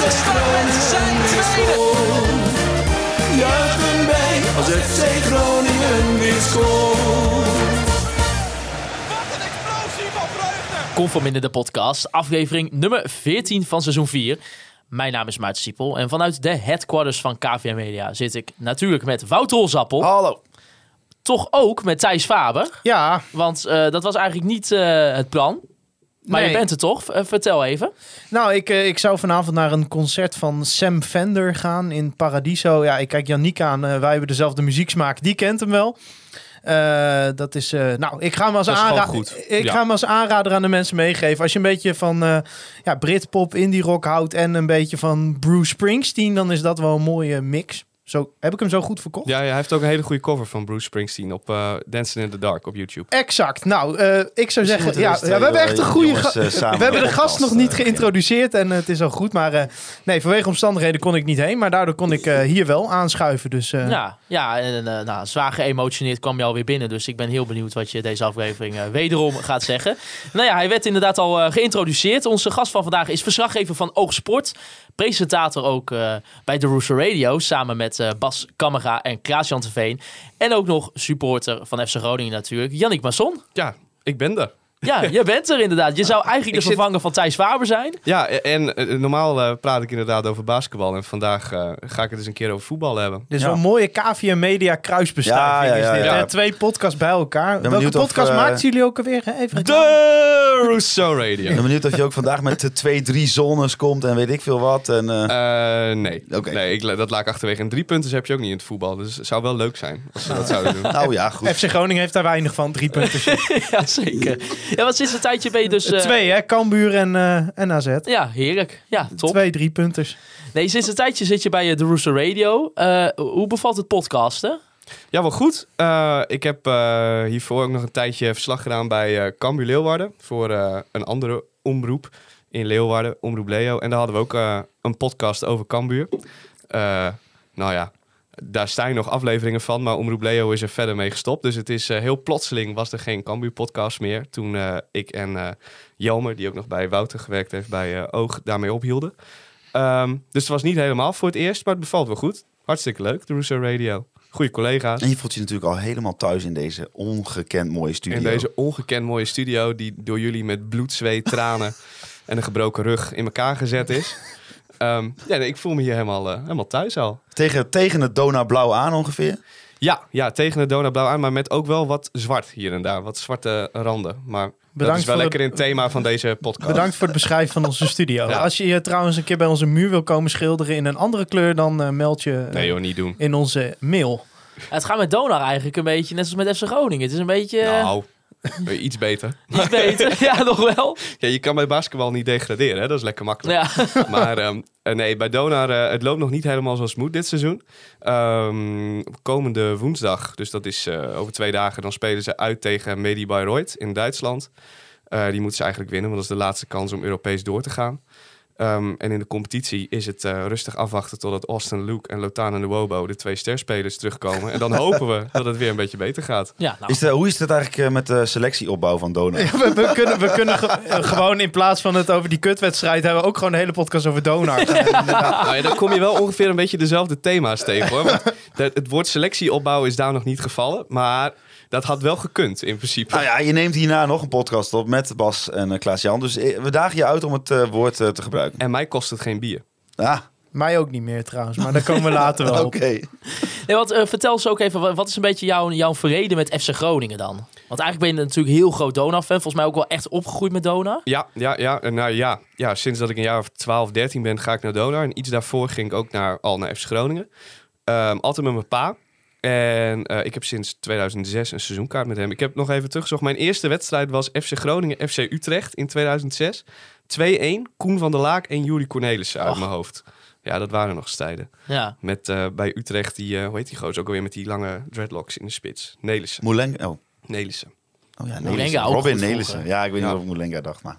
Met zijn tweede. Juichen als FC Groningen weer scoort. Wat een explosie van vreugde. Conforminder de podcast, aflevering nummer 14 van seizoen 4. Mijn naam is Maarten Siepel en vanuit de headquarters van KVM Media zit ik natuurlijk met Wouter Rolzappel. Hallo. Toch ook met Thijs Faber, Ja, want eh, dat was eigenlijk niet eh, het plan. Maar Nee. je bent er toch? Eh, vertel even. nou, ik, eh, ik zou vanavond naar een concert van Sam Fender gaan in Paradiso. Ja, ik kijk Yannick aan. eh, wij hebben dezelfde muzieksmaak. Die kent hem wel. Eh, dat is, eh, nou, ik ga hem als aanrader. goed. Ik Ja. ga hem als aanrader aan de mensen meegeven. Als je een beetje van eh ja, Britpop, indie rock houdt en een beetje van Bruce Springsteen, dan is dat wel een mooie mix. Zo, heb ik hem zo goed verkocht? Ja, ja, hij heeft ook een hele goede cover van Bruce Springsteen op eh, Dancing in the Dark op YouTube. Exact. Nou, eh, ik zou zeggen, ja, we ja, we hebben echt een goede. jongens, ga- eh, samen we hebben de gast nog niet eh, geïntroduceerd en eh, het is al goed. Maar eh, nee, vanwege omstandigheden kon ik niet heen. Maar daardoor kon ik eh, hier wel aanschuiven. Dus eh, Ja, ja en eh, nou, zwaar geëmotioneerd kwam je alweer binnen. Dus ik ben heel benieuwd wat je deze aflevering eh, wederom gaat zeggen. Nou ja, hij werd inderdaad al eh, geïntroduceerd. Onze gast van vandaag is verslaggever van Oogsport. Presentator ook eh, bij de Rooster Radio. Samen met eh, Bas Kammerga en Klaas-Jan Veen. En ook nog supporter van FC Groningen natuurlijk. Yannick Masson. Ja, ik ben er. Ja, je bent er inderdaad. Je zou eigenlijk de zit- vervanger van Thijs Faber zijn. Ja, en eh, normaal eh, praat ik inderdaad over basketbal. En vandaag eh, ga ik het eens een keer over voetbal hebben. dit is wel een mooie KVM Media kruisbestuiving. Ja, ja, ja, hè? Twee podcasts bij elkaar. Welke benieuwd of, podcast maakt jullie ook alweer? Even De Rousseau Radio. Ik ben benieuwd of je ook vandaag met de twee, drie zones komt en weet ik veel wat. En, nee, Oké. nee ik, dat laat ik achterwege. En drie punten heb je ook niet in het voetbal. Dus het zou wel leuk zijn als ze dat zouden doen. nou ja, goed. FC Groningen heeft daar weinig van. Drie punten. ja, zeker. Ja, want sinds een tijdje ben je dus... eh, Twee, hè? Cambuur en, eh en AZ. Ja, heerlijk. Ja, top. Twee, drie punters. Nee, sinds een tijdje zit je bij eh, de Rooster Radio. Eh, hoe bevalt het podcasten? Ja, wel goed. Eh, ik heb eh, hiervoor ook nog een tijdje verslag gedaan bij eh Cambuur Leeuwarden. Voor eh, een andere omroep in Leeuwarden, Omroep Leo. En daar hadden we ook eh, een podcast over Cambuur. Eh, nou ja, daar staan nog afleveringen van, maar Omroep Leo is er verder mee gestopt. Dus het is eh, heel plotseling was er geen Cambuur podcast meer. Toen eh, ik en eh Jelmer, die ook nog bij Wouter gewerkt heeft bij Oog, daarmee ophielden. Ehm, dus het was niet helemaal voor het eerst, maar het bevalt wel goed. Hartstikke leuk, de Rousseau Radio. Goede collega's. En je voelt je natuurlijk al helemaal thuis in deze ongekend mooie studio. In deze ongekend mooie studio, die door jullie met bloed, zweet, tranen en een gebroken rug in elkaar gezet is. Ehm, ja, nee, ik voel me hier helemaal, eh, helemaal thuis al. Tegen, tegen het Dona Blauw aan ongeveer. Ja, ja, tegen de Dona Blauw aan, maar met ook wel wat zwart hier en daar. Wat zwarte randen. Maar dat Bedankt is wel lekker het- in het thema van deze podcast. Bedankt voor het beschrijven van onze studio. Ja. Als je je trouwens een keer bij onze muur wil komen schilderen in een andere kleur, dan eh, meld je eh, Nee joh, niet doen. in onze mail. Het gaat met Donar eigenlijk een beetje net als met FC Groningen. Het is een beetje eh, Nou, eh, iets beter. iets beter. ja, nog wel. Ja, je kan bij basketbal niet degraderen, hè? dat is lekker makkelijk. Ja. Maar ehm, eh, nee, bij Donar, eh, het loopt nog niet helemaal zoals het moet dit seizoen. Ehm, komende woensdag, dus dat is eh, over twee dagen, dan spelen ze uit tegen Medi Bayreuth in Duitsland. Die moeten ze eigenlijk winnen, want dat is de laatste kans om Europees door te gaan. Ehm, en in de competitie is het eh, rustig afwachten totdat Austin Luke en Lotana Nwobo, de twee sterspelers, terugkomen. En dan hopen we dat het weer een beetje beter gaat. Ja, nou, Is de, hoe is het eigenlijk eh, met de selectieopbouw van Dona? We, we kunnen, we kunnen ge- eh, gewoon in plaats van het over die kutwedstrijd hebben, ook gewoon een hele podcast over Donar. Nou ja, dan kom je wel ongeveer een beetje dezelfde thema's tegen hoor. Want het woord selectieopbouw is daar nog niet gevallen. Maar dat had wel gekund in principe. Nou ja, je neemt hierna nog een podcast op met Bas en uh, Klaas-Jan. Dus eh, we dagen je uit om het eh, woord eh, te gebruiken. En mij kost het geen bier. Ah, Mij ook niet meer trouwens, maar daar komen we later wel oké. nee, want, eh, vertel eens ook even, wat- is een beetje jouw, jouw verreden met FC Groningen dan? Want eigenlijk ben je natuurlijk heel groot Donar-fan. Volgens mij ook wel echt opgegroeid met Donar. Ja, ja, ja. En Nou ja, ja, sinds dat ik een jaar of 12, 13 ben, ga ik naar Donar. En iets daarvoor ging ik ook naar, al naar FC Groningen. Ehm, altijd met mijn pa. En eh, ik heb sinds 2006 een seizoenkaart met hem. Ik heb nog even teruggezocht. Mijn eerste wedstrijd was FC Groningen, FC Utrecht in 2006. 2-1, Koen van der Laak en Juri Cornelissen uit Och. mijn hoofd. Ja, dat waren nog eens tijden. Ja. Met eh, bij Utrecht die, eh, hoe heet die gozer ook alweer met die lange dreadlocks in de spits? Nelissen. Moelenga. Oh. Nelissen. Oh ja, Nelissen. ook Robin Nelissen. Ja, ik weet niet of ik Moelenga dacht, maar...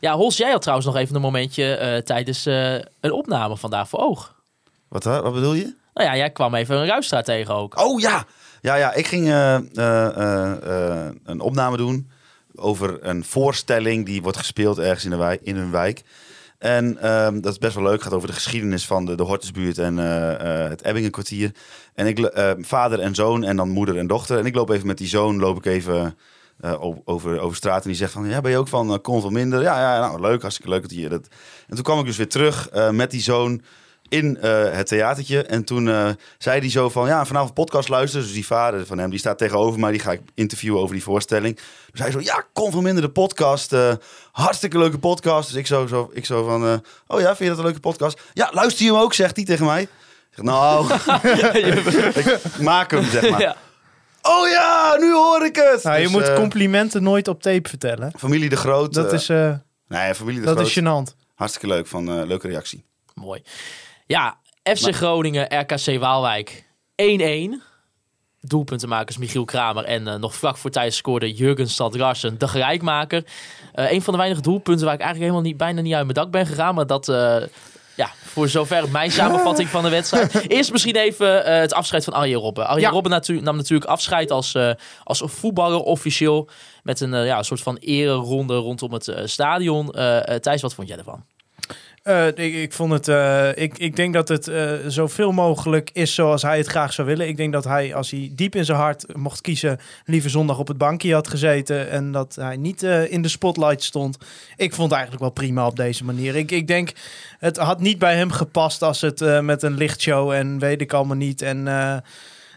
ja, Hols, jij had trouwens nog even een momentje eh, tijdens eh, een opname vandaag voor oog. Wat, hè? wat bedoel je? Nou ja, jij kwam even een ruisstraat tegen ook. Oh ja! Ja, ja ik ging eh, eh, eh, een opname doen over een voorstelling die wordt gespeeld ergens in, de wijk, in een wijk. En ehm, dat is best wel leuk. Het gaat over de geschiedenis van de, de Hortusbuurt en het Ebbingenkwartier. En ik, vader en zoon en dan moeder en dochter. En ik loop even met die zoon, loop ik even over, over straat. En die zegt van, ja, ben je ook van uh, Kon van Minder? Ja, ja, nou, leuk, hartstikke leuk dat je dat... En toen kwam ik dus weer terug met die zoon in eh, het theatertje. En toen eh, zei hij zo van, ja, vanavond podcast luisteren. Dus die vader van hem, die staat tegenover mij. Die ga ik interviewen over die voorstelling. Dus hij zo, ja, Kon van Minder, de podcast. eh, hartstikke leuke podcast. Dus ik zo, zo, ik zo van, eh, oh ja, vind je dat een leuke podcast? Ja, luister je hem ook, zegt hij tegen mij. Ik zeg, nou, ik maak hem, zeg maar. Ja. Oh ja, nu hoor ik het. Nou, je Dus, moet complimenten nooit op tape vertellen. Familie de Groot. Dat is, eh, Nee, familie de dat Groot. is gênant. Hartstikke leuk, van leuke reactie. Mooi. Ja, FC Groningen, RKC Waalwijk 1-1. Doelpuntenmakers Michiel Kramer en eh, nog vlak voor tijd scoorde Jurgen Stadrassen, de gelijkmaker. Eh een van de weinige doelpunten waar ik eigenlijk helemaal niet, bijna niet uit mijn dak ben gegaan. Maar dat, eh, ja, voor zover mijn samenvatting van de wedstrijd. Eerst misschien even het afscheid van Arjen Robben. Arjen Ja. Robben natu- nam natuurlijk afscheid als, als voetballer officieel. Met een, ja, soort van ereronde rondom het stadion. Thijs, wat vond jij ervan? Eh, ik, vond het. eh, ik, ik denk dat het eh, zoveel mogelijk is zoals hij het graag zou willen. Ik denk dat hij, als hij diep in zijn hart mocht kiezen, liever zondag op het bankje had gezeten. En dat hij niet in de spotlight stond. Ik vond het eigenlijk wel prima op deze manier. Ik, ik denk, het had niet bij hem gepast als het met een lichtshow en weet ik allemaal niet. En.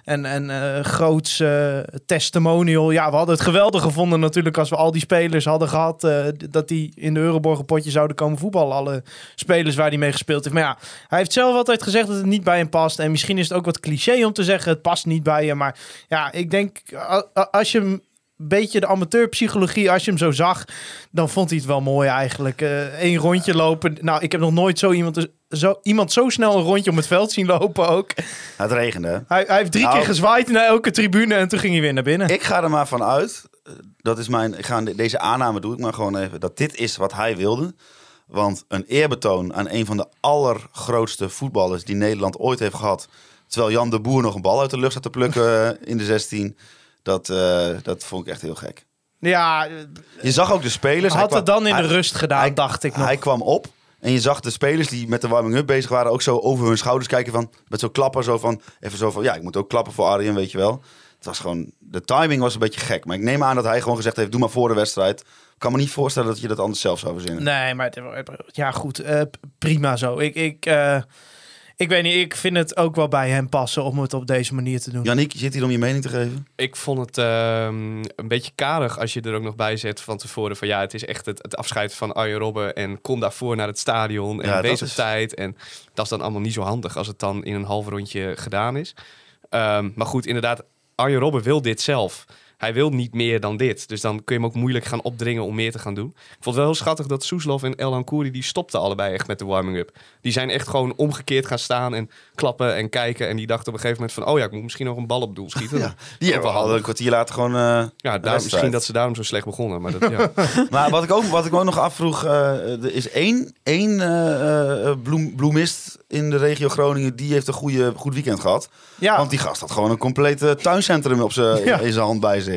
En, en eh, testimonial. Ja, we hadden het geweldig gevonden natuurlijk als we al die spelers hadden gehad. eh, dat die in de Euroborgen potje zouden komen voetballen. Alle spelers waar hij mee gespeeld heeft. Maar ja, hij heeft zelf altijd gezegd dat het niet bij hem past. En misschien is het ook wat cliché om te zeggen: het past niet bij je. Maar ja, ik denk als je hem. Beetje de amateurpsychologie, als je hem zo zag, dan vond hij het wel mooi eigenlijk. Eén rondje lopen. Nou, ik heb nog nooit zo iemand, zo, iemand zo snel een rondje om het veld zien lopen ook. Het regende? Hij, hij heeft drie Nou. keer gezwaaid naar elke tribune en toen ging hij weer naar binnen. Ik ga er maar van uit. eh, Dat is mijn. Ik ga de- deze aanname doe ik maar gewoon even. Dat dit is wat hij wilde. Want een eerbetoon aan een van de allergrootste voetballers die Nederland ooit heeft gehad. Terwijl Jan de Boer nog een bal uit de lucht zat te plukken eh, in de 16. Dat, eh, dat vond ik echt heel gek. Ja, Je zag ook de spelers. hij had kwam- het dan in de rust gedaan, hij- dacht ik nog. Hij kwam op en je zag de spelers die met de warming-up bezig waren ook zo over hun schouders kijken van met zo'n klapper zo van even zo van ja ik moet ook klappen voor Arjen weet je wel. Het was gewoon de timing was een beetje gek, maar ik neem aan dat hij gewoon gezegd heeft doe maar voor de wedstrijd. Ik kan me niet voorstellen dat je dat anders zelf zou verzinnen. Nee, maar het- ja, goed. eh, prima zo. Ik, ik, eh, ik weet niet, ik vind het ook wel bij hem passen om het op deze manier te doen. Yannick, je zit hier om je mening te geven. Ik vond het ehm, een beetje karig als je er ook nog bij zet van tevoren. Van ja, het is echt het, het afscheid van Arjen Robben. En kom daarvoor naar het stadion. En Ja, dat wees op is- tijd. En dat is dan allemaal niet zo handig als het dan in een half rondje gedaan is. Ehm, maar goed, inderdaad, Arjen Robben wil dit zelf. Hij wil niet meer dan dit. Dus dan kun je hem ook moeilijk gaan opdringen om meer te gaan doen. Ik vond het wel heel schattig dat Soeslof en El Kouri die stopten allebei echt met de warming-up. Die zijn echt gewoon omgekeerd gaan staan en klappen en kijken. En die dachten op een gegeven moment van... oh ja, ik moet misschien nog een bal op doel schieten. Ja, die hebben we al een kwartier later gewoon. eh, Ja, wedstrijd. misschien dat ze daarom zo slecht begonnen. Maar dat, ja. Maar wat ik ook, wat ik ook nog afvroeg, eh, er is één, één eh, bloem, bloemist in de regio Groningen die heeft een goede, goed weekend gehad. Ja, Want die gast had gewoon een complete tuincentrum op zijn, Ja. in zijn hand bij zich.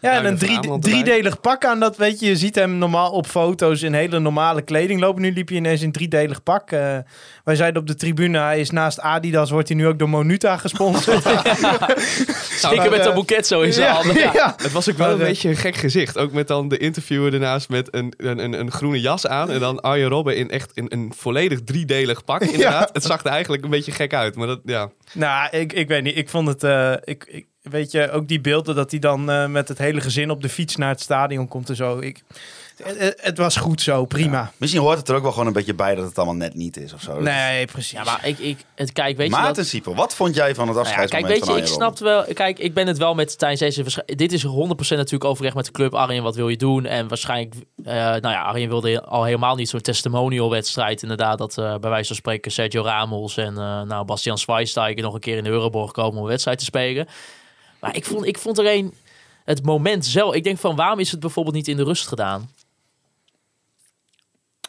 Ja en een drie, driedelig pak aan. Dat weet je, je ziet hem normaal op foto's in hele normale kleding lopen. Nu liep hij ineens in driedelig pak. Eh, wij zeiden op de tribune, hij is naast Adidas, wordt hij nu ook door Monuta gesponsord. Stikken met eh, een boeket zo in zijn ja, handen. Ja. ja. Het was ook wel een Maar, eh, beetje een gek gezicht. Ook met dan de interviewer ernaast met een, een, een, een groene jas aan. En dan Arjen Robben in echt in een volledig driedelig pak. Inderdaad. Het zag er eigenlijk een beetje gek uit. Maar dat, ja. Nou, ik, ik weet niet. Ik vond het. eh, ik, ik, weet je, ook die beelden dat hij dan eh, met het hele gezin op de fiets naar het stadion komt en zo. Ik, Het, het was goed zo, prima. Misschien hoort het er ook wel gewoon een beetje bij dat het allemaal net niet is of zo. Nee, precies. Ja, maar ik, ik, het, kijk, weet je dat... Maarten Sieper, wat vond jij van het Nou ja, kijk, afscheidsmoment weet je, ik snap wel. Kijk, ik ben het wel met Tijn Zeese. waarsch- Dit is 100% natuurlijk overleg met de club. Arjen, wat wil je doen? En waarschijnlijk, eh, nou ja, Arjen wilde al helemaal niet zo'n testimonial-wedstrijd. Inderdaad, dat eh, bij wijze van spreken Sergio Ramos en eh, nou, Bastian Schweinsteiger nog een keer in de Euroborg komen om een wedstrijd te spelen. Maar ik vond, ik vond er een, het moment zelf. Ik denk van, waarom is het bijvoorbeeld niet in de rust gedaan?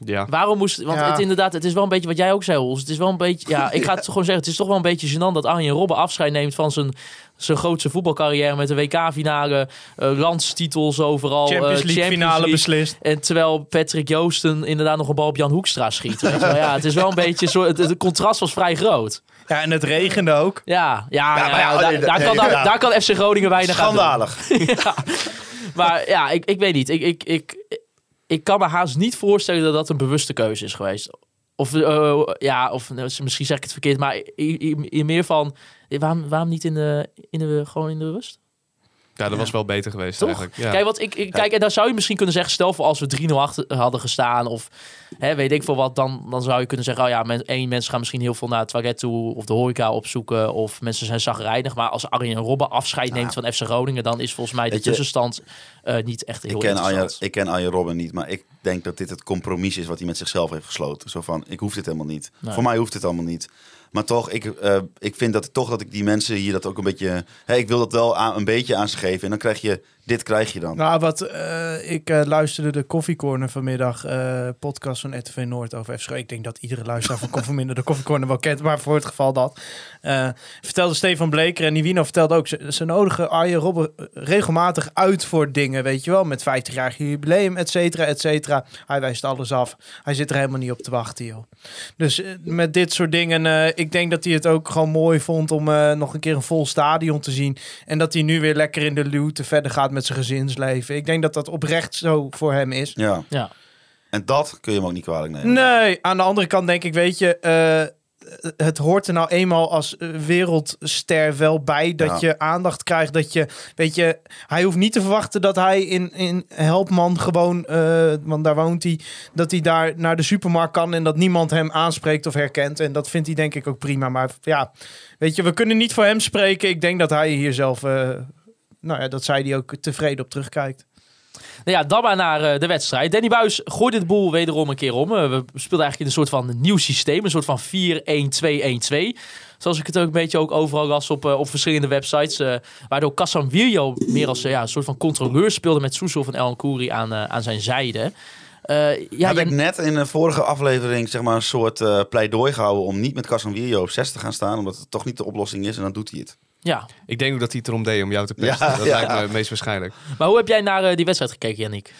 Ja. Waarom moest... Want Ja. het inderdaad, het is wel een beetje wat jij ook zei, Hols. Het is wel een beetje... Ja, ik ga het gewoon zeggen. Het is toch wel een beetje gênant dat Arjen Robben afscheid neemt van zijn, zijn grootste voetbalcarrière met de WK-finale, eh, landstitels overal. eh, Champions League Champions finale League. beslist. En terwijl Patrick Joosten inderdaad nog een bal op Jan Hoekstra schiet. Weet je wel. Ja, het is wel een beetje zo... Het, het contrast was vrij groot. Ja, en het regende ook. Ja, ja, ja, daar, nee, daar nee, kan, daar, ja. daar kan FC Groningen weinig aan doen. Schandalig. ja. Maar ja, ik, ik weet niet. Ik, ik, ik, ik kan me haast niet voorstellen dat dat een bewuste keuze is geweest. Of, eh, ja, of nou, misschien zeg ik het verkeerd, maar i- i- i- meer van... Waarom, waarom niet in de, in de, gewoon in de rust? ja, dat was wel beter geweest Toch? eigenlijk. Ja. Kijk, wat ik, ik, kijk, en daar zou je misschien kunnen zeggen, stel voor als we 3-0 achter hadden gestaan of hè, weet ik veel wat, dan, dan zou je kunnen zeggen, oh ja, men, één, mensen gaan misschien heel veel naar het toilet toe of de horeca opzoeken of mensen zijn zagrijnig. Maar als Arjen Robben afscheid neemt van FC Groningen, dan is volgens mij de je, tussenstand eh, niet echt heel Ik ken, Arjen, ik ken Arjen Robben niet, maar ik denk dat dit het compromis is wat hij met zichzelf heeft gesloten. Zo van, ik hoef dit helemaal niet. Nee. Voor mij hoeft het allemaal niet. Maar toch, ik, eh, ik vind dat toch dat ik die mensen hier dat ook een beetje... Hè, ik wil dat wel een beetje aan ze geven. En dan krijg je, dit krijg je dan. Nou, wat eh, ik eh, luisterde de Koffiecorner vanmiddag, eh, podcast van RTV Noord over FC. Ik denk dat iedere luisteraar van Koffieminder de Koffiecorner wel kent, maar voor het geval dat. vertelde Stefan Bleker en Nivino vertelde ook, ze, ze nodigen Arjen Robben regelmatig uit voor dingen, weet je wel, met 50-jarig jubileum, et cetera, et cetera. Hij wijst alles af. Hij zit er helemaal niet op te wachten, joh. Dus met dit soort dingen, ik denk dat hij het ook gewoon mooi vond om nog een keer een vol stadion te zien. En dat hij nu weer lekker in de luwte verder gaat met zijn gezinsleven. Ik denk dat dat oprecht zo voor hem is. Ja. Ja. En dat kun je hem ook niet kwalijk nemen. Nee, aan de andere kant denk ik, weet je, eh, het hoort er nou eenmaal als wereldster wel bij dat Ja. je aandacht krijgt. Dat je, weet je, hij hoeft niet te verwachten dat hij in, in Helpman gewoon, eh, want daar woont hij, dat hij daar naar de supermarkt kan en dat niemand hem aanspreekt of herkent. En dat vindt hij denk ik ook prima. Maar ja, weet je, we kunnen niet voor hem spreken. Ik denk dat hij hier zelf, eh, nou ja, dat zei hij ook tevreden op terugkijkt. Nou ja, dan maar naar eh, de wedstrijd. Danny Buis gooide de boel wederom een keer om. Eh, we speelden eigenlijk in een soort van nieuw systeem. Een soort van 4-1-2-1-2. Zoals ik het ook een beetje ook overal las op, eh, op verschillende websites. eh, waardoor Kassam Wiljo meer als ja, een soort van controleur speelde met Soesel van El Kouri aan, aan zijn zijde. Eh, ja, Heb je- ik net in de vorige aflevering zeg maar, een soort eh, pleidooi gehouden om niet met Casemiro op 6 te gaan staan, omdat het toch niet de oplossing is en dan doet hij het. Ja. Ik denk ook dat hij het erom deed om jou te pesten. Ja, dat ja. lijkt me het meest waarschijnlijk. Maar hoe heb jij naar eh, die wedstrijd gekeken, Yannick?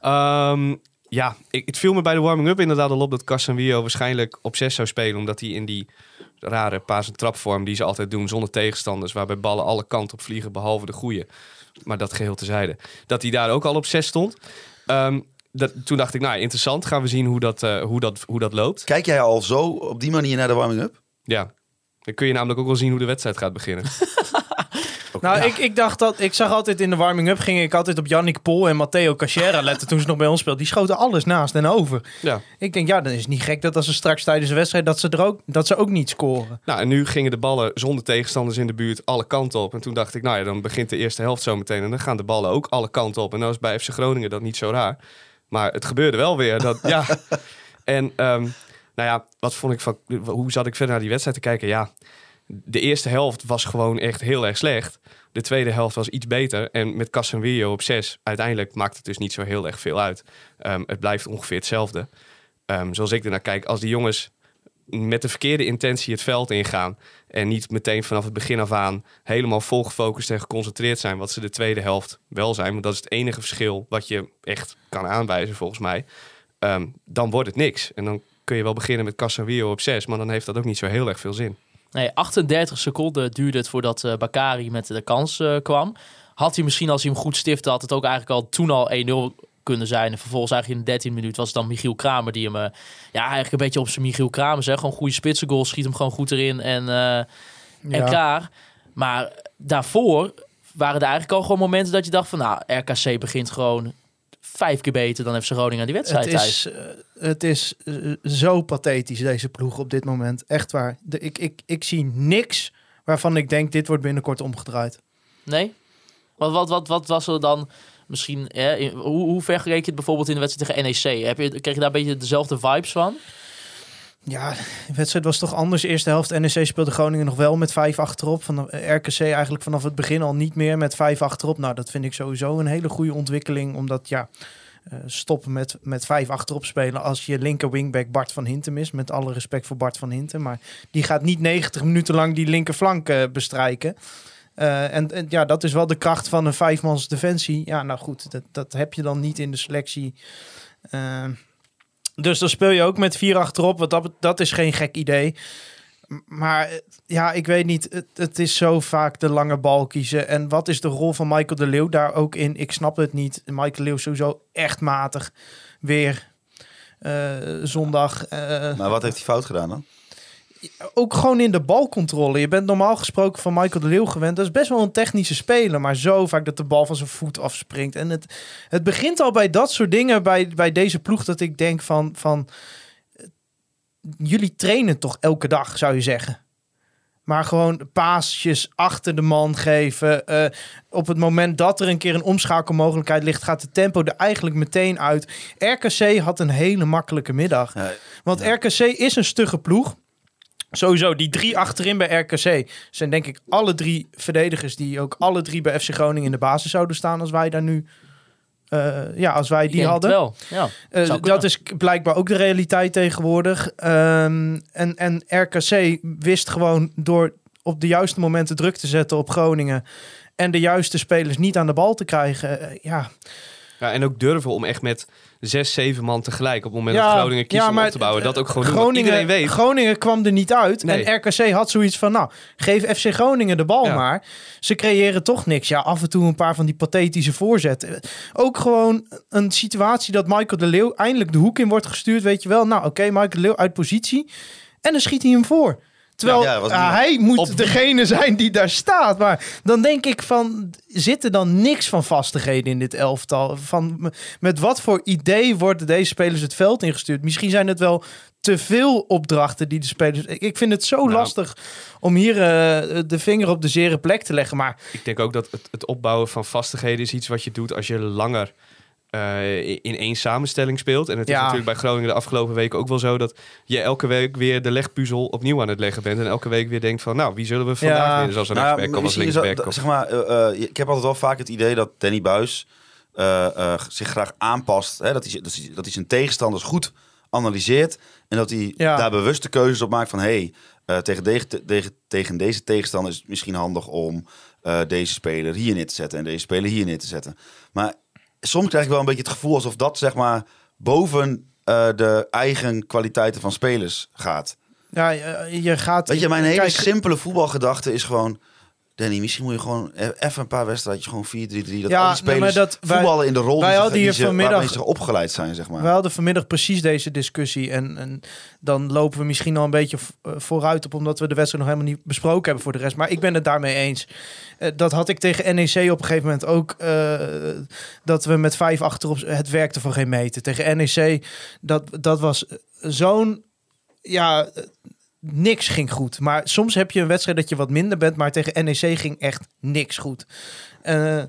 Ehm, ja, ik, het viel me bij de warming-up inderdaad al op dat Casemiro waarschijnlijk op 6 zou spelen. Omdat hij in die rare paas- en trapvorm die ze altijd doen zonder tegenstanders. Waarbij ballen alle kanten op vliegen behalve de goede. Maar dat geheel tezijde. Dat hij daar ook al op 6 stond. Ehm, dat, toen dacht ik, nou interessant. Gaan we zien hoe dat, eh, hoe dat, hoe dat loopt. Kijk jij al zo op die manier naar de warming-up? Ja. Dan kun je namelijk ook wel zien hoe de wedstrijd gaat beginnen. Nou, ik, ik dacht dat ik zag altijd in de warming-up ging ik altijd op Yannick Pol en Matteo Cachera letten toen ze nog bij ons speelden. Die schoten alles naast en over. ja. Ik denk, ja, dan is het niet gek dat als ze straks tijdens de wedstrijd dat ze er ook dat ze ook niet scoren. Nou, en nu gingen de ballen zonder tegenstanders in de buurt alle kanten op. En toen dacht ik, nou ja, dan begint de eerste helft zo meteen. En dan gaan de ballen ook alle kanten op. En nou is bij FC Groningen dat niet zo raar. Maar het gebeurde wel weer. Dat, ja. En ehm, nou ja, wat vond ik van... Hoe zat ik verder naar die wedstrijd te kijken? Ja, de eerste helft was gewoon echt heel erg slecht. De tweede helft was iets beter. En met Casemiro op 6, uiteindelijk maakt het dus niet zo heel erg veel uit. Ehm, het blijft ongeveer hetzelfde. Ehm, zoals ik ernaar kijk, als die jongens met de verkeerde intentie het veld ingaan. En niet meteen vanaf het begin af aan helemaal vol gefocust en geconcentreerd zijn. Wat ze de tweede helft wel zijn. Want dat is het enige verschil wat je echt kan aanwijzen volgens mij. Ehm, dan wordt het niks. En dan kun je wel beginnen met Casemiro op 6. Maar dan heeft dat ook niet zo heel erg veel zin. Nee, 38 seconden duurde het voordat eh Bakari met de kans eh, kwam. Had hij misschien, als hij hem goed stifte, had het ook eigenlijk al toen al 1-0 kunnen zijn. En vervolgens eigenlijk in de 13 minuut was het dan Michiel Kramer die hem... eh, ja, eigenlijk een beetje op zijn Michiel Kramer zeg. Gewoon goede spitsengoal, schiet hem gewoon goed erin en, eh, en klaar. Maar daarvoor waren er eigenlijk al gewoon momenten dat je dacht van... Nou, RKC begint gewoon vijf keer beter dan FC Groningen die wedstrijd Het is, eh, het is eh, zo pathetisch, deze ploeg op dit moment. Echt waar. De, ik, ik, ik zie niks waarvan ik denk, dit wordt binnenkort omgedraaid. Nee? Wat, wat, wat, wat was er dan misschien... Hè, in- hoe, hoe vergeleek je het bijvoorbeeld in de wedstrijd tegen NEC? Heb je, kreeg je daar een beetje dezelfde vibes van? Ja, de wedstrijd was toch anders. Eerste helft NEC speelde Groningen nog wel met vijf achterop. Van de RKC eigenlijk vanaf het begin al niet meer met vijf achterop. Nou, dat vind ik sowieso een hele goede ontwikkeling. Omdat ja, eh, stoppen met, met vijf achterop spelen als je linker wingback Bart van Hintem is. Met alle respect voor Bart van Hintem. Maar die gaat niet 90 minuten lang die linkerflank eh, bestrijken. Eh, en, en ja, dat is wel de kracht van een vijfmans defensie. Ja, nou goed, dat, dat heb je dan niet in de selectie. Dus dan speel je ook met vier achterop. Want dat, dat is geen gek idee. Maar eh, ja, ik weet niet. Het, het is zo vaak de lange bal kiezen. En wat is de rol van Michael de Leeuw daar ook in? Ik snap het niet. Michael de Leeuw sowieso echt matig. Weer eh, zondag. eh, Maar wat heeft hij fout gedaan dan? Ook gewoon in de balcontrole. Je bent normaal gesproken van Michael de Leeuw gewend. Dat is best wel een technische speler. Maar zo vaak dat de bal van zijn voet afspringt. En het, het begint al bij dat soort dingen. Bij, bij deze ploeg dat ik denk van... van jullie trainen toch elke dag, zou je zeggen. Maar gewoon paasjes achter de man geven. Eh, op het moment dat er een keer een omschakelmogelijkheid ligt... gaat de tempo er eigenlijk meteen uit. RKC had een hele makkelijke middag. Want RKC is een stugge ploeg. Sowieso, die drie achterin bij RKC zijn denk ik alle drie verdedigers die ook alle drie bij FC Groningen in de basis zouden staan als wij daar nu, eh, ja, als wij die hadden. wel. Ja. Eh, dat is blijkbaar ook de realiteit tegenwoordig. Ehm, en, en RKC wist gewoon door op de juiste momenten druk te zetten op Groningen en de juiste spelers niet aan de bal te krijgen. eh, ja, Ja, en ook durven om echt met zes, zeven man tegelijk op het moment Ja, dat Groningen kiest ja, om op te bouwen. Dat ook gewoon doen. Groningen, Iedereen weet. Groningen kwam er niet uit. Nee. En RKC had zoiets van, nou, geef FC Groningen de bal Ja. maar. Ze creëren toch niks. Ja, af en toe een paar van die pathetische voorzetten. Ook gewoon een situatie dat Michael de Leeuw eindelijk de hoek in wordt gestuurd. Weet je wel, nou oké, Michael de Leeuw uit positie. En dan schiet hij hem voor. Terwijl Ja, ja, was ah, hij moet Op- degene zijn die daar staat. Maar dan denk ik van, zit er dan niks van vastigheden in dit elftal? Van, met wat voor idee worden deze spelers het veld ingestuurd? Misschien zijn het wel te veel opdrachten die de spelers... Ik ik vind het zo Nou. lastig om hier eh, de vinger op de zere plek te leggen. Maar Ik denk ook dat het, het opbouwen van vastigheden is iets wat je doet als je langer eh, in één samenstelling speelt. En het is Ja. natuurlijk bij Groningen de afgelopen weken ook wel zo dat je elke week weer de legpuzzel opnieuw aan het leggen bent. En elke week weer denkt van, nou, wie zullen we vandaag Ja. winnen? Zoals een Nou, rechtsback of als linksback. of- zeg maar, eh, eh, ik heb altijd wel vaak het idee dat Danny Buis eh, eh, zich graag aanpast. Hè? Dat, hij, dat, hij, dat hij zijn tegenstanders goed analyseert. En dat hij Ja. daar bewuste keuzes op maakt van... hey, eh, tegen, de- tegen, tegen deze tegenstander is het misschien handig om eh, deze speler hier neer te zetten... en deze speler hier neer te zetten. Maar soms krijg ik wel een beetje het gevoel alsof dat zeg maar boven eh, de eigen kwaliteiten van spelers gaat. ja, je, je gaat... Weet je, mijn hele Kijk, simpele voetbalgedachte is gewoon... Danny, misschien moet je gewoon e- even een paar wedstrijdjes gewoon 4-3-3. Dat Ja, al die spelers wij- voetballen in de rol wij die, hadden hier die vanmiddag- ze opgeleid zijn, zeg maar. We hadden vanmiddag precies deze discussie. En, en dan lopen we misschien al een beetje eh, vooruit op, omdat we de wedstrijd nog helemaal niet besproken hebben voor de rest. Maar ik ben het daarmee eens. Eh, dat had ik tegen NEC op een gegeven moment ook. eh, dat we met vijf achterop. Het werkte voor geen meter. Tegen NEC, dat, dat was zo'n. Ja. Niks ging goed. Maar soms heb je een wedstrijd dat je wat minder bent. Maar tegen NEC ging echt niks goed. Eh,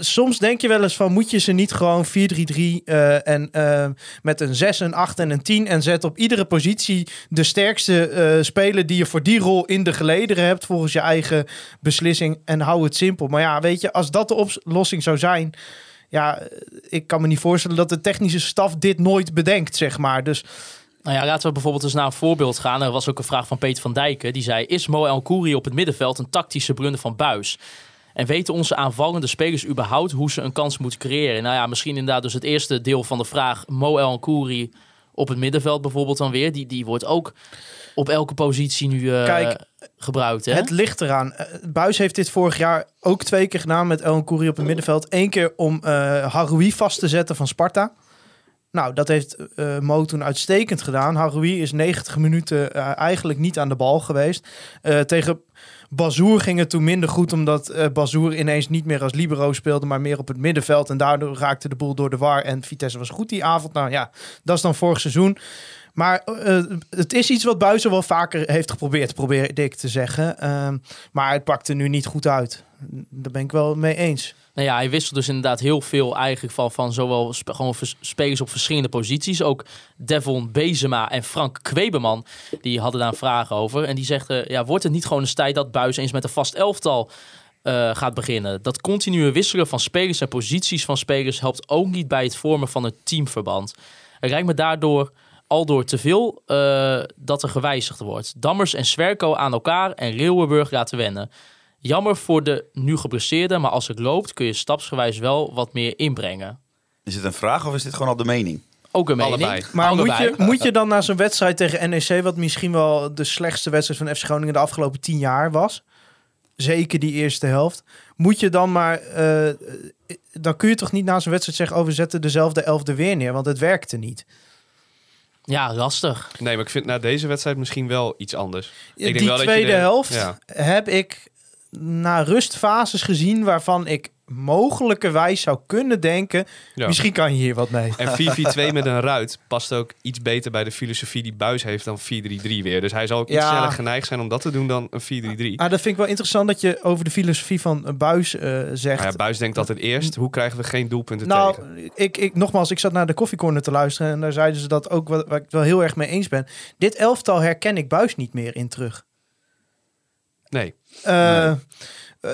soms denk je wel eens van... moet je ze niet gewoon 4-3-3 eh, en eh, met een 6, een 8 en een 10... en zet op iedere positie de sterkste speler... die je voor die rol in de gelederen hebt... volgens je eigen beslissing en hou het simpel. Maar ja, weet je, als dat de oplossing zou zijn... ja, ik kan me niet voorstellen dat de technische staf dit nooit bedenkt, zeg maar. Dus Nou ja, laten we bijvoorbeeld eens naar een voorbeeld gaan. Er was ook een vraag van Peter van Dijken. Die zei, is Mo El Kouri op het middenveld een tactische blunder van Buis? En weten onze aanvallende spelers überhaupt hoe ze een kans moeten creëren? Nou ja, misschien inderdaad dus het eerste deel van de vraag. Mo El Kouri op het middenveld bijvoorbeeld dan weer. Die, die wordt ook op elke positie nu eh, Kijk, gebruikt. Hè? Het ligt eraan. Eh, Buis heeft dit vorig jaar ook twee keer gedaan met El Kouri op het middenveld. Eén keer om eh Haroui vast te zetten van Sparta. Nou, dat heeft eh Mo toen uitstekend gedaan. Haroui is 90 minuten eh, eigenlijk niet aan de bal geweest. Eh, tegen Bazoer ging het toen minder goed, omdat eh Bazoer ineens niet meer als libero speelde, maar meer op het middenveld. En daardoor raakte de boel door de war en Vitesse was goed die avond. Nou ja, dat is dan vorig seizoen. Maar het is iets wat Buizen wel vaker heeft geprobeerd, probeerde ik te zeggen. Ehm, maar het pakte nu niet goed uit. Daar ben ik wel mee eens. Nou ja, hij wisselt dus inderdaad heel veel eigenlijk van, van zowel gewoon spelers op verschillende posities. Ook Devon Bezema en Frank Kwebeman, die hadden daar een vraag over. En die zegt, ja, wordt het niet gewoon eens tijd dat Buis eens met een vast elftal eh, gaat beginnen? Dat continue wisselen van spelers en posities van spelers helpt ook niet bij het vormen van een teamverband. Het lijkt me daardoor al door te veel eh, dat er gewijzigd wordt. Dammers en Swerko aan elkaar en Leeuwenburg laten wennen. Jammer voor de nu geblesseerde, maar als het loopt kun je stapsgewijs wel wat meer inbrengen. Is dit een vraag of is dit gewoon al de mening? Ook een mening. Allebei. Maar moet Allebei. je, moet je dan na zo'n wedstrijd tegen NEC, wat misschien wel de slechtste wedstrijd van FC Groningen de afgelopen tien jaar was, zeker die eerste helft, moet je dan maar, eh, dan kun je toch niet na zo'n wedstrijd zeggen, oh we zetten dezelfde elfde weer neer, want het werkte niet. Ja, lastig. Nee, maar ik vind na deze wedstrijd misschien wel iets anders. Ik denk die wel dat je tweede de- helft Ja. heb ik na rustfases gezien waarvan ik mogelijkerwijs zou kunnen denken, Ja. misschien kan je hier wat mee. En 4-4-2 met een ruit past ook iets beter bij de filosofie die Buis heeft dan 4-3-3 weer. Dus hij zal ook iets sneller geneigd zijn om dat te doen dan een 4-3-3. Ah, dat vind ik wel interessant dat je over de filosofie van eh, Buis eh, zegt. Maar ja, Buis denkt altijd eerst, hoe krijgen we geen doelpunten Nou, tegen? ik, ik, nogmaals, ik zat naar de koffiecorner te luisteren en daar zeiden ze dat ook, wat, waar ik het wel heel erg mee eens ben. Dit elftal herken ik Buis niet meer in terug. Nee. Eh, eh,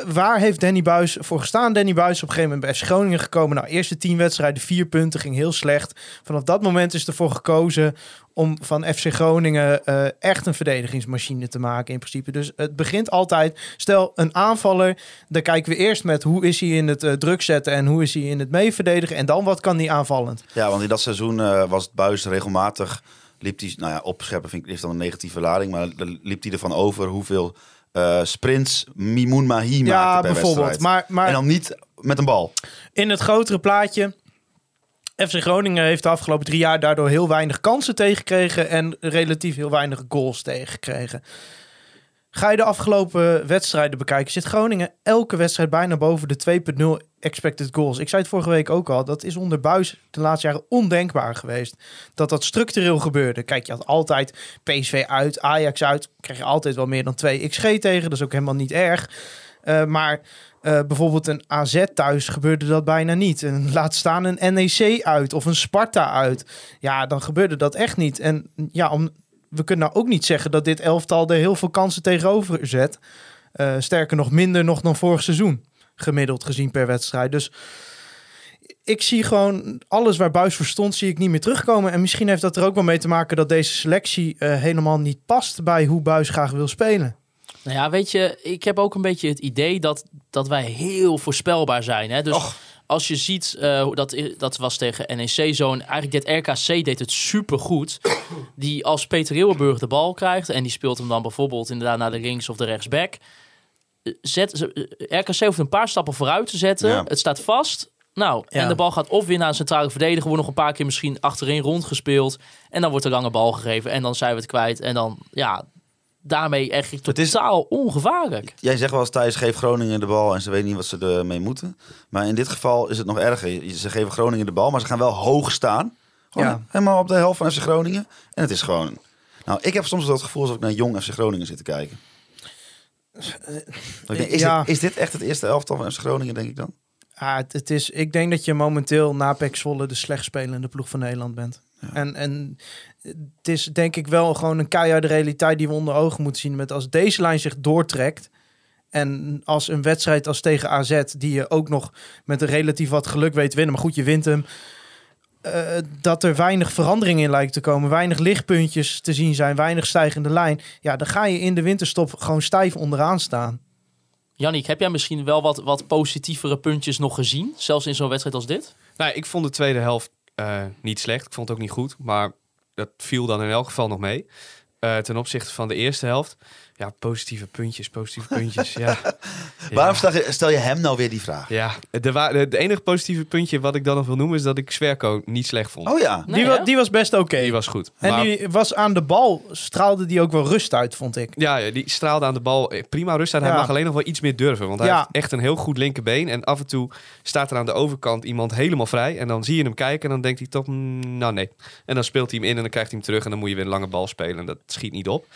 waar heeft Danny Buis voor gestaan? Danny Buis is op een gegeven moment bij FC Groningen gekomen. Nou, eerste tien wedstrijden, vier punten, ging heel slecht. Vanaf dat moment is ervoor gekozen om van FC Groningen eh, echt een verdedigingsmachine te maken in principe. Dus het begint altijd, stel een aanvaller, dan kijken we eerst met hoe is hij in het druk zetten en hoe is hij in het meeverdedigen en dan wat kan hij aanvallend. Ja, want in dat seizoen eh, was het buis regelmatig. Liep hij, nou ja, opscheppen vind ik heeft dan een negatieve lading, maar liep hij ervan over hoeveel eh, sprints Mimoun Mahi Ja, maakte per bijvoorbeeld. wedstrijd. Maar, maar En dan niet met een bal. In het grotere plaatje. FC Groningen heeft de afgelopen drie jaar daardoor heel weinig kansen tegengekregen en relatief heel weinig goals tegengekregen. Ga je de afgelopen wedstrijden bekijken, zit Groningen elke wedstrijd bijna boven de 2.0 expected goals. Ik zei het vorige week ook al, dat is onder Buis de laatste jaren ondenkbaar geweest. Dat dat structureel gebeurde. Kijk, je had altijd PSV uit, Ajax uit, krijg je altijd wel meer dan 2 XG tegen. Dat is ook helemaal niet erg. Eh, maar eh, bijvoorbeeld een AZ thuis gebeurde dat bijna niet. En laat staan een NEC uit of een Sparta uit. Ja, dan gebeurde dat echt niet. En ja, om, we kunnen nou ook niet zeggen dat dit elftal er heel veel kansen tegenover zet. Eh, sterker nog, minder nog dan vorig seizoen. Gemiddeld gezien per wedstrijd. Dus ik zie gewoon alles waar Buis voor stond, zie ik niet meer terugkomen. En misschien heeft dat er ook wel mee te maken dat deze selectie eh, helemaal niet past bij hoe Buis graag wil spelen. Nou ja, weet je, ik heb ook een beetje het idee dat, dat wij heel voorspelbaar zijn. Hè? Dus als je ziet, eh, dat, dat was tegen NEC zo. En eigenlijk dit RKC deed het supergoed. Die als Peter Leeuwenburg de bal krijgt en die speelt hem dan bijvoorbeeld inderdaad naar de links of de rechtsback. Zet, ze- eh, RKC hoeft een paar stappen vooruit te zetten. Ja. Het staat vast. Nou, Ja. en de bal gaat of weer naar een centrale verdediger, wordt nog een paar keer misschien achterin rondgespeeld. En dan wordt er lange bal gegeven en dan zijn we het kwijt. En dan, ja, daarmee echt Het is- totaal ongevaarlijk. Jij zegt wel eens Thijs, geef Groningen de bal en ze weten niet wat ze ermee moeten. Maar in dit geval is het nog erger. Ze geven Groningen de bal, maar ze gaan wel hoog staan. Gewoon Ja. helemaal op de helft van FC Groningen. En het is gewoon... Nou, ik heb soms wel het gevoel alsof ik naar jong FC Groningen zit te kijken. Is, ja. dit, is dit echt het eerste elftal van FC Groningen, denk ik dan? Ja, het, het is, ik denk dat je momenteel na Zwolle de slecht spelende ploeg van Nederland bent. En, en het is denk ik wel gewoon een keiharde realiteit die we onder ogen moeten zien. Met als deze lijn zich doortrekt en als een wedstrijd als tegen AZ, die je ook nog met een relatief wat geluk weet winnen, maar goed, je wint hem. Eh, dat er weinig verandering in lijkt te komen, weinig lichtpuntjes te zien zijn, weinig stijgende lijn. Ja, dan ga je in de winterstop gewoon stijf onderaan staan. Jannik, heb jij misschien wel wat, wat positievere puntjes nog gezien? Zelfs in zo'n wedstrijd als dit? Nou, ik vond de tweede helft eh, niet slecht. Ik vond het ook niet goed. Maar dat viel dan in elk geval nog mee. Eh, ten opzichte van de eerste helft Ja, positieve puntjes, positieve puntjes. ja. Waarom Ja. stel je, stel je hem nou weer die vraag? Ja, de, de enige positieve puntje wat ik dan nog wil noemen is dat ik Zwerko niet slecht vond. Oh ja. Nee, die, wa- die was best oké. Die was goed. En Maar- die was aan de bal, straalde die ook wel rust uit, vond ik. Ja, ja, die straalde aan de bal eh, prima rust uit. Hij Ja. mag alleen nog wel iets meer durven. Want hij Ja. heeft echt een heel goed linkerbeen. En af en toe staat er aan de overkant iemand helemaal vrij. En dan zie je hem kijken en dan denkt hij toch, mm, nou nee. En dan speelt hij hem in en dan krijgt hij hem terug. En dan moet je weer een lange bal spelen. En dat schiet niet op.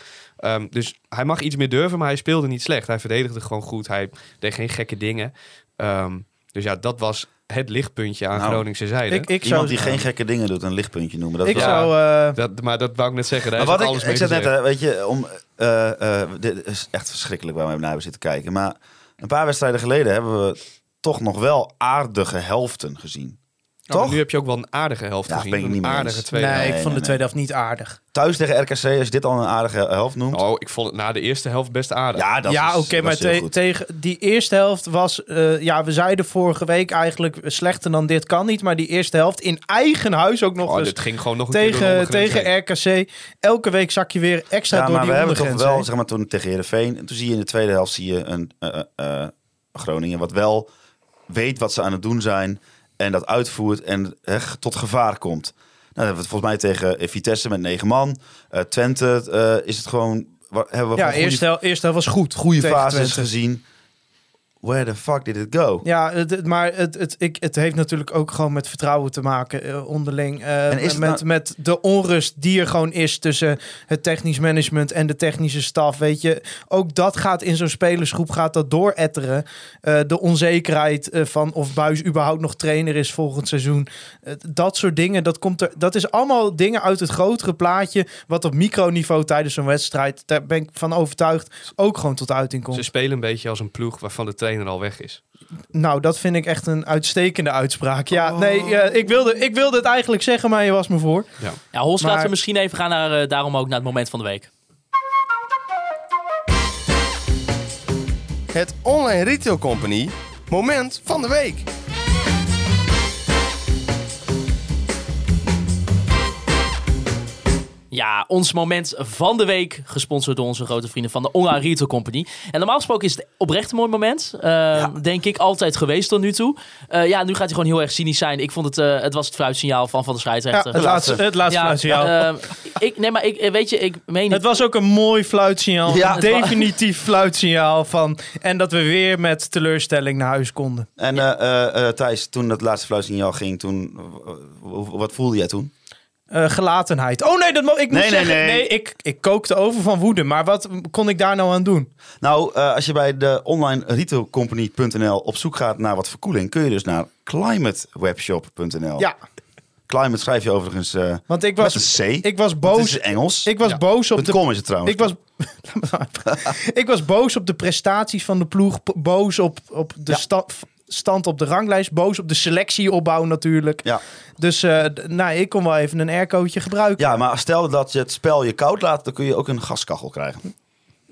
Ehm, dus hij mag iets meer durven, maar hij speelde niet slecht. Hij verdedigde gewoon goed. Hij deed geen gekke dingen. Ehm, dus ja, dat was het lichtpuntje aan Nou, Groningse zijde. Ik, ik Iemand zou, die geen gekke dingen doet, een lichtpuntje noemen. Dat ik wel- zou eh, dat, maar dat wou ik net zeggen. Daar Maar wat ik, alles ik mee zei net, hè, weet je, om, eh, eh, dit is echt verschrikkelijk waar we naar hebben zitten kijken. Maar een paar wedstrijden geleden hebben we toch nog wel aardige helften gezien. Maar toch? nu heb je ook wel een aardige helft Ja, gezien. ben ik een niet aardige eens. tweede nee, helft. ik nee, vond de tweede helft niet aardig. Thuis tegen RKC, als je dit al een aardige helft noemt. Oh, ik vond het na de eerste helft best aardig. ja, dat ja, is- oké, maar te- tegen die eerste helft was... eh, ja, we zeiden vorige week eigenlijk slechter dan dit kan niet. Maar die eerste helft in eigen huis ook nog Oh, eens dit ging gewoon nog een keer door de tegen, tegen RKC. Elke week zak je weer extra Ja, door maar die we hebben toch wel, heen. zeg maar, toen tegen Heerenveen. En toen zie je in de tweede helft zie je een eh, eh, Groningen wat wel weet wat ze aan het doen zijn. En dat uitvoert en hè, tot gevaar komt. Nou, dat hebben we het volgens mij tegen eh, Vitesse met negen man. Eh, Twente eh, is het gewoon... Hebben we Ja, eerste, hel- eerste helft was goed. goede fases gezien. Where the fuck did it go? Ja, het, het- maar het, het, ik, het heeft natuurlijk ook gewoon met vertrouwen te maken eh, onderling. Eh, En is met, nou- met de onrust die er gewoon is tussen het technisch management en de technische staf. Weet je, ook dat gaat in zo'n spelersgroep gaat dat dooretteren. Eh, de onzekerheid eh, van of Buis überhaupt nog trainer is volgend seizoen. Eh, dat soort dingen, dat, komt er, dat is allemaal dingen uit het grotere plaatje. Wat op microniveau tijdens zo'n wedstrijd, daar ben ik van overtuigd, ook gewoon tot uiting komt. Ze spelen een beetje als een ploeg waarvan de trainer al weg is. Nou, dat vind ik echt een uitstekende uitspraak. Ja, nee, eh, ik, wilde, ik wilde het eigenlijk zeggen, maar je was me voor. Ja, Hols, laten we misschien even gaan naar, eh, daarom ook naar het moment van de week. Het Online Retail Company moment van de week. Ja, ons moment van de week, gesponsord door onze grote vrienden van de Online Retail Company. En normaal gesproken is het oprecht een mooi moment. eh, Denk ik, altijd geweest tot nu toe. Eh, ja, nu gaat hij gewoon heel erg cynisch zijn. Ik vond het, eh, het was het fluitsignaal van Van de Ja, scheidsrechter. het laatste, het laatste Ja, fluitsignaal. eh, ik, nee, maar ik, eh, weet je, ik meen niet... het was ook een mooi fluitsignaal. Ja. een definitief fluitsignaal van... En dat we weer met teleurstelling naar huis konden. En eh, eh, eh, Thijs, toen dat laatste fluitsignaal ging, toen, wat voelde jij toen? Eh, gelatenheid. Oh nee, dat mo- ik moet Nee, nee, zeggen... nee. ik, ik kookte over van woede. Maar wat kon ik daar nou aan doen? Nou, eh, als je bij de online retailcompany.nl op zoek gaat naar wat verkoeling, kun je dus naar climatewebshop.nl. Ja, Climate schrijf je overigens eh want ik was, een C. ik was Het boos... is Engels. Ik was boos op de .com is het trouwens. Ik was, ik was boos op de prestaties van de ploeg. Boos op, op de Ja. Stand op de ranglijst. Boos op de selectieopbouw natuurlijk. Ja. Dus eh, nou, ik kon wel even een aircootje gebruiken. ja, maar stel dat je het spel je koud laat, dan kun je ook een gaskachel krijgen.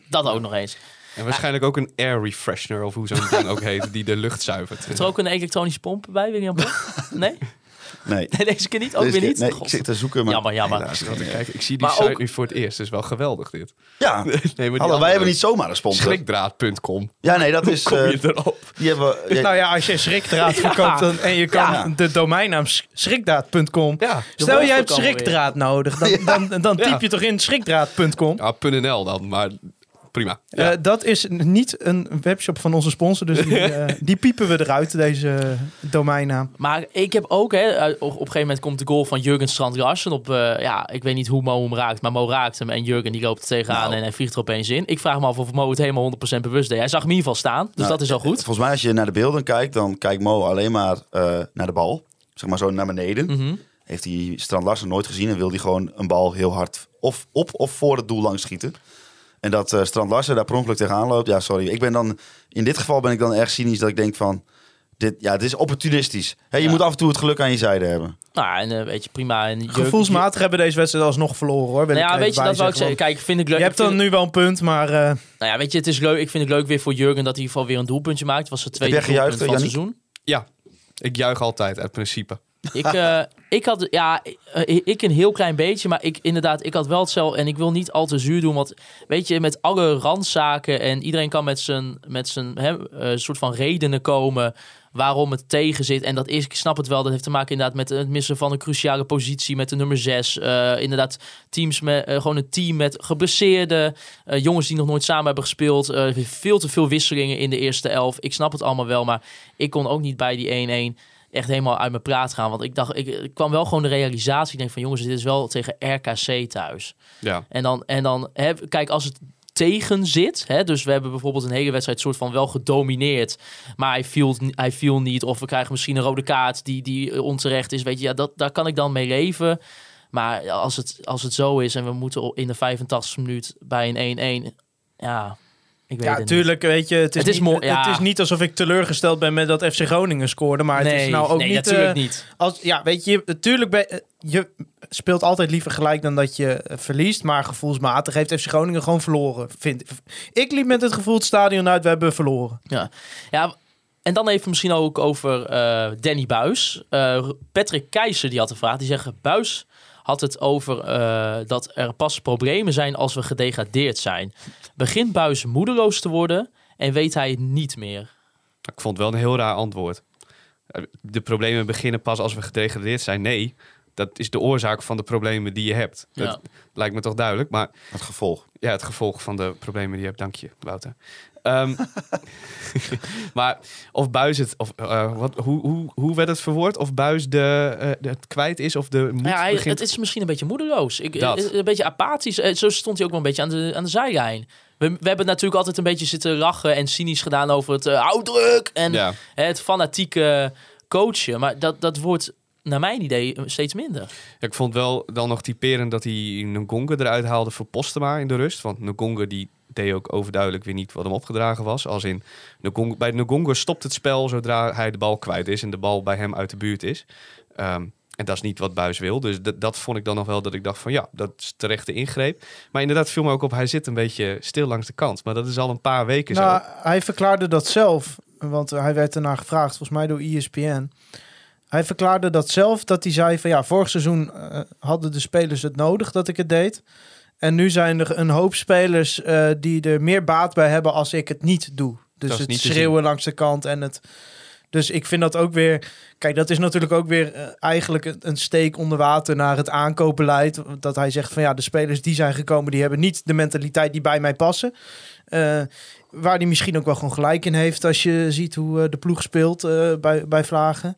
Dat ook nog eens. En waarschijnlijk ook een air refreshener, of hoe zo'n ding ook heet, die de lucht zuivert. Is er ook een elektronische pomp bij, William? Nee? Nee. nee? Deze keer niet? Ook Deze weer keer- niet? Nee, God. ik zit te zoeken. Maar Jammer, jammer. helaas ik eh, kijk, ik zie die Maar site ook- nu voor het eerst. Dat is wel geweldig dit. Ja, Nee, maar Hallo, andere- wij hebben niet zomaar een sponsor. Schrikdraad.com. Ja, nee, dat is... Kom eh, je erop? die hebben, ja, Nou ja, als je schrikdraad verkoopt dan, en je kan Ja. de domeinnaam sch- schrikdraad.com. Ja. Stel je hebt schrikdraad nodig, dan, dan, dan typ Ja. je toch in schrikdraad.com. Ja, .nl dan, maar prima. Eh, dat is niet een webshop van onze sponsor, dus die, eh, die piepen we eruit, deze domeinnaam. Maar ik heb ook, hè, eh, op, een gegeven moment komt de goal van Jurgen Strand Larsen op, eh, ja, ik weet niet hoe Mo hem raakt, maar Mo raakt hem en Jurgen die loopt er tegenaan Nou. en hij vliegt er opeens in. Ik vraag me af of Mo het helemaal 100% bewust deed. Hij zag hem in ieder geval staan, dus Nou, dat is al goed. Volgens mij als je naar de beelden kijkt, dan kijkt Mo alleen maar eh, naar de bal. Zeg maar zo naar beneden. Mhm. Heeft hij Strand Larsen nooit gezien en wil hij gewoon een bal heel hard of op of voor het doel langs schieten. En dat eh, Strand Larsen daar per ongeluk tegenaan loopt. Ja, sorry. Ik ben dan, in dit geval ben ik dan erg cynisch dat ik denk van, dit, ja, dit is opportunistisch. Hè, je Ja. moet af en toe het geluk aan je zijde hebben. Nou, en eh, weet je, prima. En Jurgen- Gevoelsmatig hebben deze wedstrijd alsnog verloren hoor. wil Nou ja, weet je, dat wou ik zeggen. Kijk, vind ik leuk. Je hebt dan nu wel een punt, maar eh, Nou ja, weet je, het is leuk. Ik vind het leuk weer voor Jurgen dat hij in ieder geval weer een doelpuntje maakt. Het was het tweede doelpunt van het seizoen. Ja, ik juich altijd uit principe. Ik, eh, ik had, ja, eh, ik een heel klein beetje, maar ik inderdaad, ik had wel hetzelfde. En ik wil niet al te zuur doen, want weet je, met alle randzaken en iedereen kan met zijn, met zijn eh, soort van redenen komen waarom het tegen zit. En dat is, ik snap het wel, dat heeft te maken inderdaad met het missen van een cruciale positie met de nummer 6. inderdaad, teams met, eh, gewoon een team met geblesseerde eh, jongens die nog nooit samen hebben gespeeld. Eh, veel te veel wisselingen in de eerste elf. Ik snap het allemaal wel, maar ik kon ook niet bij die 1-1 echt helemaal uit mijn praat gaan. Want ik dacht, ik, ik kwam wel gewoon de realisatie. Ik denk van jongens, dit is wel tegen RKC thuis. Ja. En dan, en dan hè, kijk, als het tegen zit. Hè, dus we hebben bijvoorbeeld een hele wedstrijd soort van wel gedomineerd. Maar hij viel, hij viel niet. Of we krijgen misschien een rode kaart die, die onterecht is. Weet je, ja, dat, daar kan ik dan mee leven. Maar als het, als het zo is en we moeten in de 85 minuut bij een 1-1. Ja, ik weet Ja, het niet. tuurlijk, weet je, het is, Het is niet, ja. het is niet alsof ik teleurgesteld ben met dat FC Groningen scoorde, maar het is nou ook nee, niet... natuurlijk eh, niet. Als, ja, weet je, natuurlijk ben, eh, je speelt altijd liever gelijk dan dat je eh, verliest, maar gevoelsmatig heeft FC Groningen gewoon verloren. Vind, ik liep met het gevoel het stadion uit, we hebben verloren. Ja, ja en dan even misschien ook over Danny Buis. Patrick Keijzer die had een vraag. Die zegt, Buis had het over eh, dat er pas problemen zijn als we gedegradeerd zijn. Begint Buis moedeloos te worden en weet hij het niet meer? Ik vond het wel een heel raar antwoord. Eh, De problemen beginnen pas als we gedegradeerd zijn. Nee, dat is de oorzaak van de problemen die je hebt. Ja. Dat lijkt me toch duidelijk. Maar Het gevolg. ja, het gevolg van de problemen die je hebt. Dank je, Wouter. Ehm, maar of Buis het... Of, eh, wat, hoe, hoe, hoe werd het verwoord? Of Buis de, eh, de- het kwijt is of de moed ja, hij, begint... het is misschien een beetje moedeloos. Ik, Dat. eh, Een beetje apathisch. Zo stond hij ook wel een beetje aan de, aan de zijlijn. We, we hebben natuurlijk altijd een beetje zitten lachen en cynisch gedaan over het uh, druk en Ja. het fanatieke coachen. Maar dat, dat wordt naar mijn idee steeds minder. Ja, ik vond wel dan nog typerend dat hij Ngonga eruit haalde voor Postema in de rust. Want Ngonga die deed ook overduidelijk weer niet wat hem opgedragen was. Als in, Ngonga, bij Ngonga stopt het spel zodra hij de bal kwijt is en de bal bij hem uit de buurt is. Ehm, en dat is niet wat Buis wil. Dus dat, vond ik dan nog wel dat ik dacht van ja, dat is terechte ingreep. Maar inderdaad viel me ook op, hij zit een beetje stil langs de kant. Maar dat is al een paar weken Nou, zo. hij verklaarde dat zelf, want hij werd ernaar gevraagd, volgens mij door ESPN. Hij verklaarde dat zelf, dat hij zei van ja, vorig seizoen eh, hadden de spelers het nodig dat ik het deed. En nu zijn er een hoop spelers eh, die er meer baat bij hebben als ik het niet doe. Dus is het schreeuwen langs de kant en het... Dus ik vind dat ook weer... Kijk, dat is natuurlijk ook weer eh, eigenlijk een, een steek onder water naar het aankoopbeleid. Dat hij zegt van ja, de spelers die zijn gekomen, die hebben niet de mentaliteit die bij mij passen. Eh, waar hij misschien ook wel gewoon gelijk in heeft als je ziet hoe de ploeg speelt bij, bij Vlagen.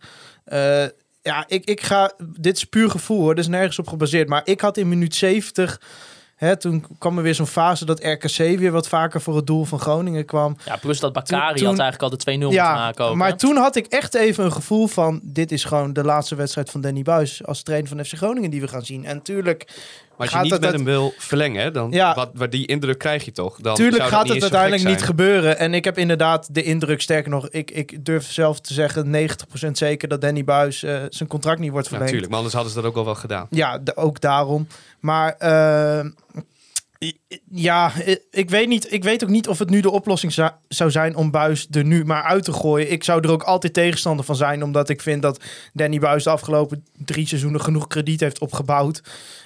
Ja, ik, ik ga. Dit is puur gevoel hoor, dus nergens op gebaseerd. Maar ik had in minuut 70. Hè, toen kwam er weer zo'n fase dat RKC weer wat vaker voor het doel van Groningen kwam. Ja, plus dat Bakari Toen- had eigenlijk al de 2-0 moeten Ja, aankomen. maar toen had ik echt even een gevoel van... dit is gewoon de laatste wedstrijd van Danny Buis... als trainer van FC Groningen die we gaan zien. En tuurlijk Maar als je gaat niet het met hem wil verlengen, dan Ja. wat, wat die indruk krijg je toch. Dan Tuurlijk gaat het uiteindelijk niet gebeuren. En ik heb inderdaad de indruk, sterker nog, ik, ik durf zelf te zeggen 90% zeker dat Danny Buis eh, zijn contract niet wordt Ja, verlengd. natuurlijk. Maar anders hadden ze dat ook al wel gedaan. Ja, de- ook daarom. Maar eh, i- ja, i- ik weet, niet, ik weet ook niet of het nu de oplossing zou- zou zijn om Buis er nu maar uit te gooien. Ik zou er ook altijd tegenstander van zijn, omdat ik vind dat Danny Buis de afgelopen drie seizoenen genoeg krediet heeft opgebouwd.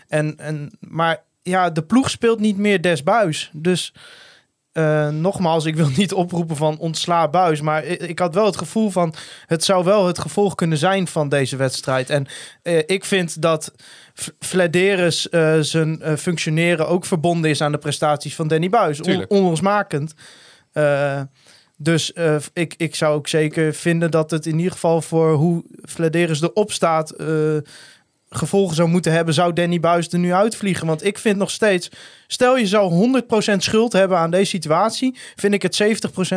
En, en, maar ja, de ploeg speelt niet meer des Buis. Dus eh, nogmaals, ik wil niet oproepen van ontsla Buis. Maar ik, ik had wel het gevoel van... het zou wel het gevolg kunnen zijn van deze wedstrijd. En eh, ik vind dat Vladeris eh, zijn functioneren ook verbonden is aan de prestaties van Danny Buis. On, onlosmakend. Dus ik, ik zou ook zeker vinden dat het in ieder geval voor hoe Vladeris erop staat... gevolgen zou moeten hebben, zou Danny Buis er nu uitvliegen. Want ik vind nog steeds, stel je zou 100% schuld hebben aan deze situatie, vind ik het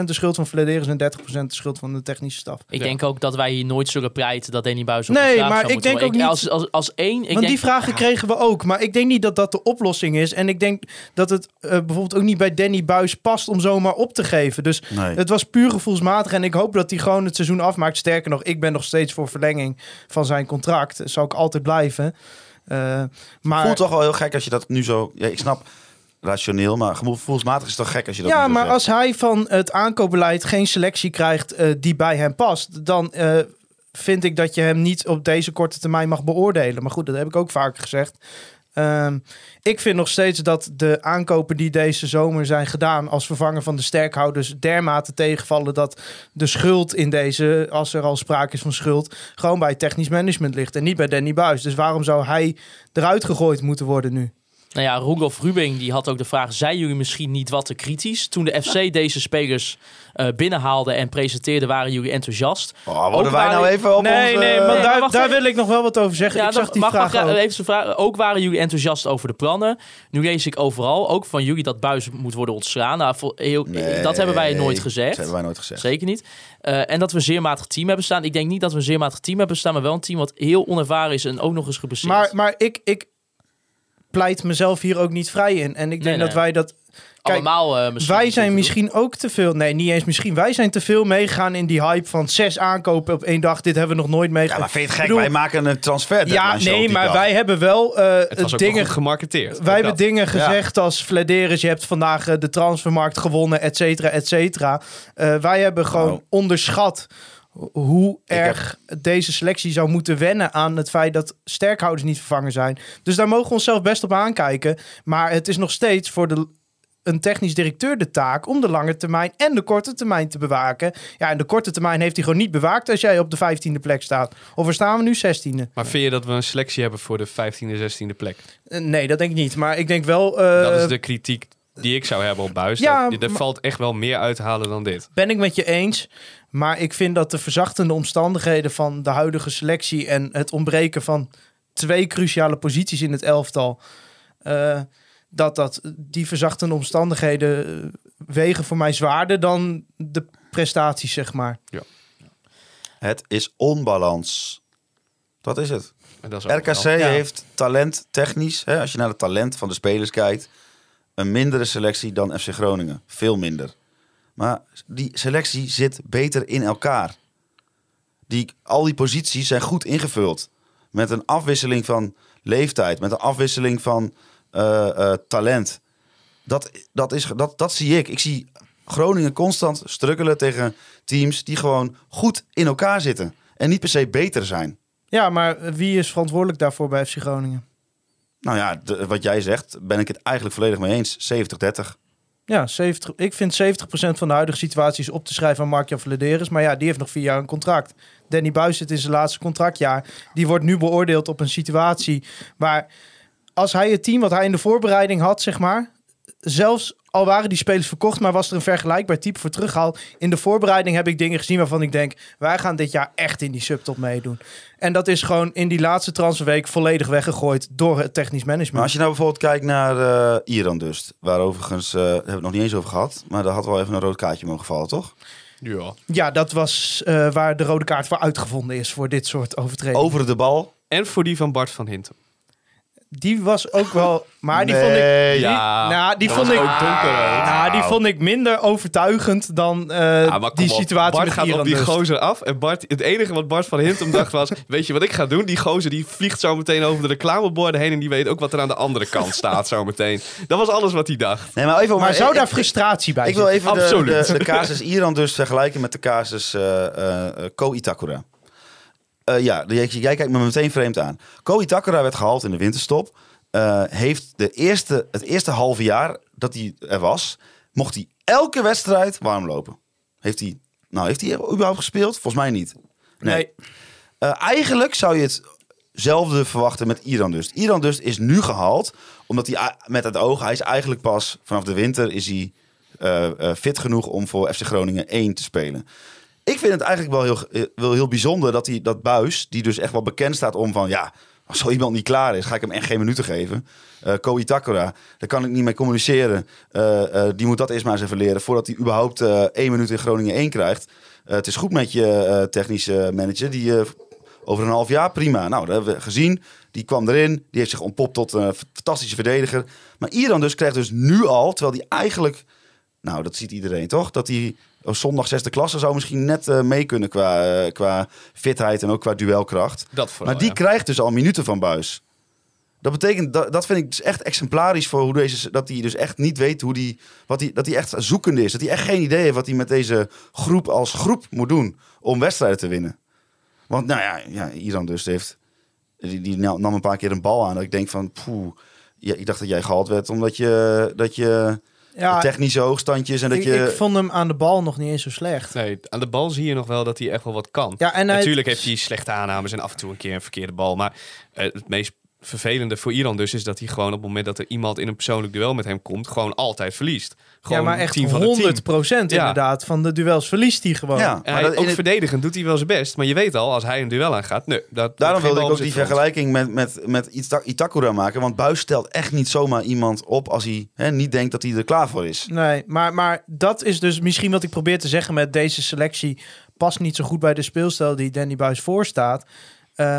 70% de schuld van Vladeris en 30% de schuld van de technische staf. Ik Ja. denk ook dat wij hier nooit zullen pleiten dat Danny Buis op Nee, ontslagen maar zou ik denk worden. ook Als, als, als één... Ik Want denk, die vragen ja, kregen we ook. Maar ik denk niet dat dat de oplossing is. En ik denk dat het eh, bijvoorbeeld ook niet bij Danny Buis past om zomaar op te geven. Dus Nee. het was puur gevoelsmatig. En ik hoop dat hij gewoon het seizoen afmaakt. Sterker nog, ik ben nog steeds voor verlenging van zijn contract. Dat zou ik altijd blijven. Eh, maar voelt toch wel heel gek als je dat nu zo... Ja, ik snap rationeel, maar gevoelsmatig is het toch gek als je dat ja, maar zegt. als hij van het aankoopbeleid geen selectie krijgt eh, die bij hem past, dan eh, vind ik dat je hem niet op deze korte termijn mag beoordelen. Maar goed, dat heb ik ook vaker gezegd. Ehm, ik vind nog steeds dat de aankopen die deze zomer zijn gedaan als vervanger van de sterkhouders dermate tegenvallen dat de schuld in deze, als er al sprake is van schuld, gewoon bij technisch management ligt en niet bij Danny Buis. Dus waarom zou hij eruit gegooid moeten worden nu? Nou ja, Roelof Rubing die had ook de vraag: zijn jullie misschien niet wat te kritisch? Toen de FC deze spelers eh, binnenhaalde en presenteerde, waren jullie enthousiast. Oh, worden Ook wij waren- nou even op nee, onze... nee, maar maar daar, wacht daar wil ik nog wel wat over zeggen. ik dan zag die mag vraag ik ook. even vraag. Ook waren jullie enthousiast over de plannen. Nu lees ik overal, ook van jullie, dat Buis moet worden ontslaan. Nou, heel, Nee, dat hebben wij nooit gezegd. Dat hebben wij nooit gezegd. Zeker niet. Eh, en dat we een zeer matig team hebben staan. Ik denk niet dat we een zeer matig team hebben staan, maar wel een team wat heel onervaren is en ook nog eens geblesseerd. Maar, maar ik, ik pleit mezelf hier ook niet vrij in. En ik denk Nee, nee. dat wij dat... Kijk, Allemaal eh, misschien. wij zijn misschien ook te veel... Nee, niet eens misschien. Wij zijn te veel meegegaan in die hype van zes aankopen op één dag. Dit hebben we nog nooit Ja, meegemaakt. maar vind je het gek? Bedoel- wij maken een transfer. Ja, nee, maar dag. wij hebben wel eh, Het was ook wel dingen... gemarketeerd. Wij hebben Dat. dingen gezegd als Flederis, je hebt vandaag eh, de transfermarkt gewonnen, et cetera, et cetera. Eh, wij hebben gewoon Nou. onderschat hoe heb- erg deze selectie zou moeten wennen aan het feit dat sterkhouders niet vervangen zijn. Dus daar mogen we onszelf best op aankijken. Maar het is nog steeds voor de, een technisch directeur de taak om de lange termijn en de korte termijn te bewaken. Ja, en de korte termijn heeft hij gewoon niet bewaakt als jij op de 15e plek staat. Of waar staan we nu? 16e? Maar vind je dat we een selectie hebben voor de 15e, 16e plek? Eh, Nee, dat denk ik niet. Maar ik denk wel... eh, dat is de kritiek die ik zou hebben op Buis. Ja, dat, er valt echt wel meer uit te halen dan dit. Ben ik met je eens. Maar ik vind dat de verzachtende omstandigheden van de huidige selectie en het ontbreken van twee cruciale posities in het elftal. eh, dat, dat die verzachtende omstandigheden eh, wegen voor mij zwaarder dan de prestaties, zeg maar. Het is onbalans. Dat is het. En dat is RKC wel. heeft talent technisch, hè, als je naar het talent van de spelers kijkt, een mindere selectie dan FC Groningen. Veel minder. Maar die selectie zit beter in elkaar. Die, al die posities zijn goed ingevuld. Met een afwisseling van leeftijd, met een afwisseling van eh, eh, talent. Dat, dat, is, dat, dat zie ik. Ik zie Groningen constant struggelen tegen teams die gewoon goed in elkaar zitten. En niet per se beter zijn. Ja, maar wie is verantwoordelijk daarvoor bij FC Groningen? Nou ja, wat jij zegt, ben ik het eigenlijk volledig mee eens. 70-30. Ja, 70, ik vind 70% van de huidige situatie is op te schrijven aan Mark-Jan. Maar ja, die heeft nog vier jaar een contract. Danny Buis zit in zijn laatste contractjaar. Die wordt nu beoordeeld op een situatie waar... Als hij het team wat hij in de voorbereiding had, zeg maar... Zelfs al waren die spelers verkocht, maar was er een vergelijkbaar type voor teruggehaald. In de voorbereiding heb ik dingen gezien waarvan ik denk... wij gaan dit jaar echt in die subtop meedoen. En dat is gewoon in die laatste transferweek volledig weggegooid door het technisch management. Maar als je nou bijvoorbeeld kijkt naar eh Iran dus. Waar overigens, eh, daar hebben we het nog niet eens over gehad. Maar daar had wel even een rood kaartje mogen vallen, toch? Ja. Ja, dat was eh, waar de rode kaart voor uitgevonden is voor dit soort overtredingen. Over de bal. En voor die van Bart van Hintem. Die was ook wel, maar die vond ik, Nee. die, Ja, nou, die dat vond ik, ook donkerrood. nou, die vond ik minder overtuigend dan eh, Ja, maar kom die op. situatie Bart met gaat Iran op die dus. gozer af. En Bart, het enige wat Bart van Hintem dacht was... weet je wat ik ga doen? Die gozer die vliegt zo meteen over de reclameborden heen... en die weet ook wat er aan de andere kant staat zo meteen. Dat was alles wat hij dacht. Nee, maar even Maar zou ik- daar ik- frustratie bij Ik wil zitten? even de, Absoluut. de, de casus Iran dus vergelijken met de casus eh eh, eh, Ko Itakura. Eh, ja, jij, jij kijkt me meteen vreemd aan. Ko Itakura werd gehaald in de winterstop. Eh, heeft de eerste, het eerste halve jaar dat hij er was, mocht hij elke wedstrijd warm lopen. Heeft hij, nou, heeft hij überhaupt gespeeld? Volgens mij niet. Nee. Eh, eigenlijk zou je hetzelfde verwachten met Iran dus. Iran dus is nu gehaald, omdat hij met het oog, hij is eigenlijk pas vanaf de winter is hij fit genoeg om voor FC Groningen 1 te spelen. Ik vind het eigenlijk wel heel, eh, wel heel bijzonder dat hij dat Buis, die dus echt wel bekend staat om van ja, als zo iemand niet klaar is, ga ik hem echt geen minuten geven. Eh Ko Itakura, daar kan ik niet mee communiceren. Eh, die moet dat eerst maar eens even leren voordat hij überhaupt één minuut in Groningen 1 krijgt. Het is goed met je technische manager, die over een half jaar prima. Nou, dat hebben we gezien. Die kwam erin, die heeft zich ontpopt tot een fantastische verdediger. Maar Iran dus krijgt dus nu al, terwijl hij eigenlijk nou, dat ziet iedereen toch? Dat hij zondag zesde klasse zou misschien net eh, mee kunnen qua, eh, qua fitheid en ook qua duelkracht. Dat vooral, maar die ja. krijgt dus al minuten van Buis. Dat betekent, dat, dat vind ik dus echt exemplarisch voor hoe deze, dat hij dus echt niet weet hoe die, wat hij, dat hij echt zoekende is. Dat hij echt geen idee heeft wat hij met deze groep als groep moet doen om wedstrijden te winnen. Want nou ja, ja Iran dus heeft... Die, die nam nam een paar keer een bal aan. Dat ik denk van, poeh, ja, ik dacht dat jij gehaald werd omdat je, dat je Ja, technische hoogstandjes en dat ik, je... ik vond hem aan de bal nog niet eens zo slecht. Nee, aan de bal zie je nog wel dat hij echt wel wat kan. Ja, en hij- Natuurlijk heeft hij slechte aannames en af en toe een keer een verkeerde bal. Maar eh, het meest vervelende voor Iran dus is dat hij gewoon op het moment dat er iemand in een persoonlijk duel met hem komt, gewoon altijd verliest. Gewoon ja, maar echt 10 van de 10. 100 procent Ja. inderdaad van de duels verliest hij gewoon. ja, En maar hij, dat, in ook het- verdedigend doet hij wel zijn best. Maar je weet al, als hij een duel aangaat, nee, dat, daarom wilde ik ook die vergelijking met, met, met Ita- Itakura maken. Want Buis stelt echt niet zomaar iemand op als hij hè, niet denkt dat hij er klaar voor is. Nee, maar, maar dat is dus misschien wat ik probeer te zeggen met deze selectie. Past niet zo goed bij de speelstijl die Danny Buis voorstaat. Eh,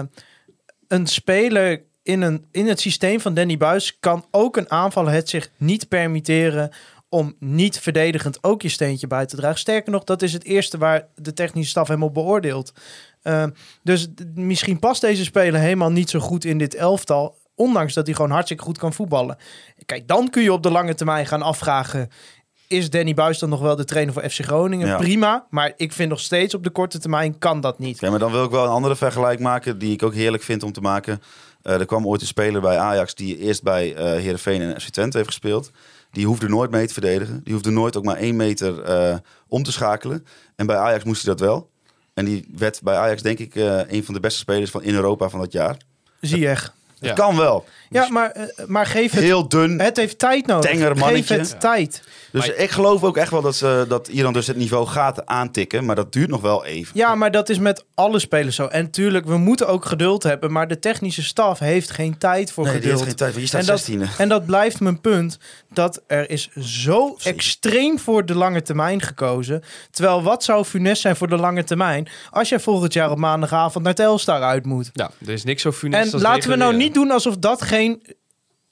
een speler in, een, in het systeem van Danny Buis kan ook een aanvaller het zich niet permitteren om niet verdedigend ook je steentje bij te dragen. Sterker nog, dat is het eerste waar de technische staf hem op beoordeelt. Eh, dus misschien past deze speler helemaal niet zo goed in dit elftal. Ondanks dat hij gewoon hartstikke goed kan voetballen. Kijk, dan kun je op de lange termijn gaan afvragen... is Danny Buis dan nog wel de trainer voor FC Groningen? Ja. Prima, maar ik vind nog steeds op de korte termijn kan dat niet. Oké, maar dan wil ik wel een andere vergelijk maken die ik ook heerlijk vind om te maken. Eh, er kwam ooit een speler bij Ajax die eerst bij eh Heerenveen en FC Twente heeft gespeeld. Die hoefde nooit mee te verdedigen. Die hoefde nooit ook maar één meter eh, om te schakelen. En bij Ajax moest hij dat wel. En die werd bij Ajax denk ik een van de beste spelers van in Europa van dat jaar. Zie echt. Het kan wel. Ja, maar, eh, maar geef het... Heel dun. Het heeft tijd nodig. Tenger Geef het tijd. Dus Maar- ik geloof ook echt wel dat, ze, dat Iran dus het niveau gaat aantikken. Maar dat duurt nog wel even. Ja, maar dat is met alle spelers zo. En tuurlijk, we moeten ook geduld hebben. Maar de technische staf heeft geen tijd voor nee, die geduld. heeft geen tijd. Want je staat En dat, 16e. en dat blijft mijn punt. Dat er is zo extreem voor de lange termijn gekozen. Terwijl wat zou funest zijn voor de lange termijn... als jij volgend jaar op maandagavond naar Telstar uit moet. Ja, er is niks zo funest En als laten we nou degraderen. Niet doen alsof dat geen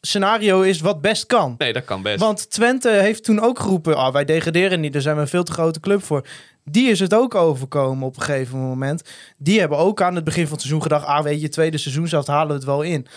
scenario is wat best kan. Nee, dat kan best. Want Twente heeft toen ook geroepen: ah, wij degraderen niet, daar zijn we een veel te grote club voor. Die is het ook overkomen op een gegeven moment. Die hebben ook aan het begin van het seizoen gedacht: ah, weet je, tweede seizoen zelf halen we het wel in.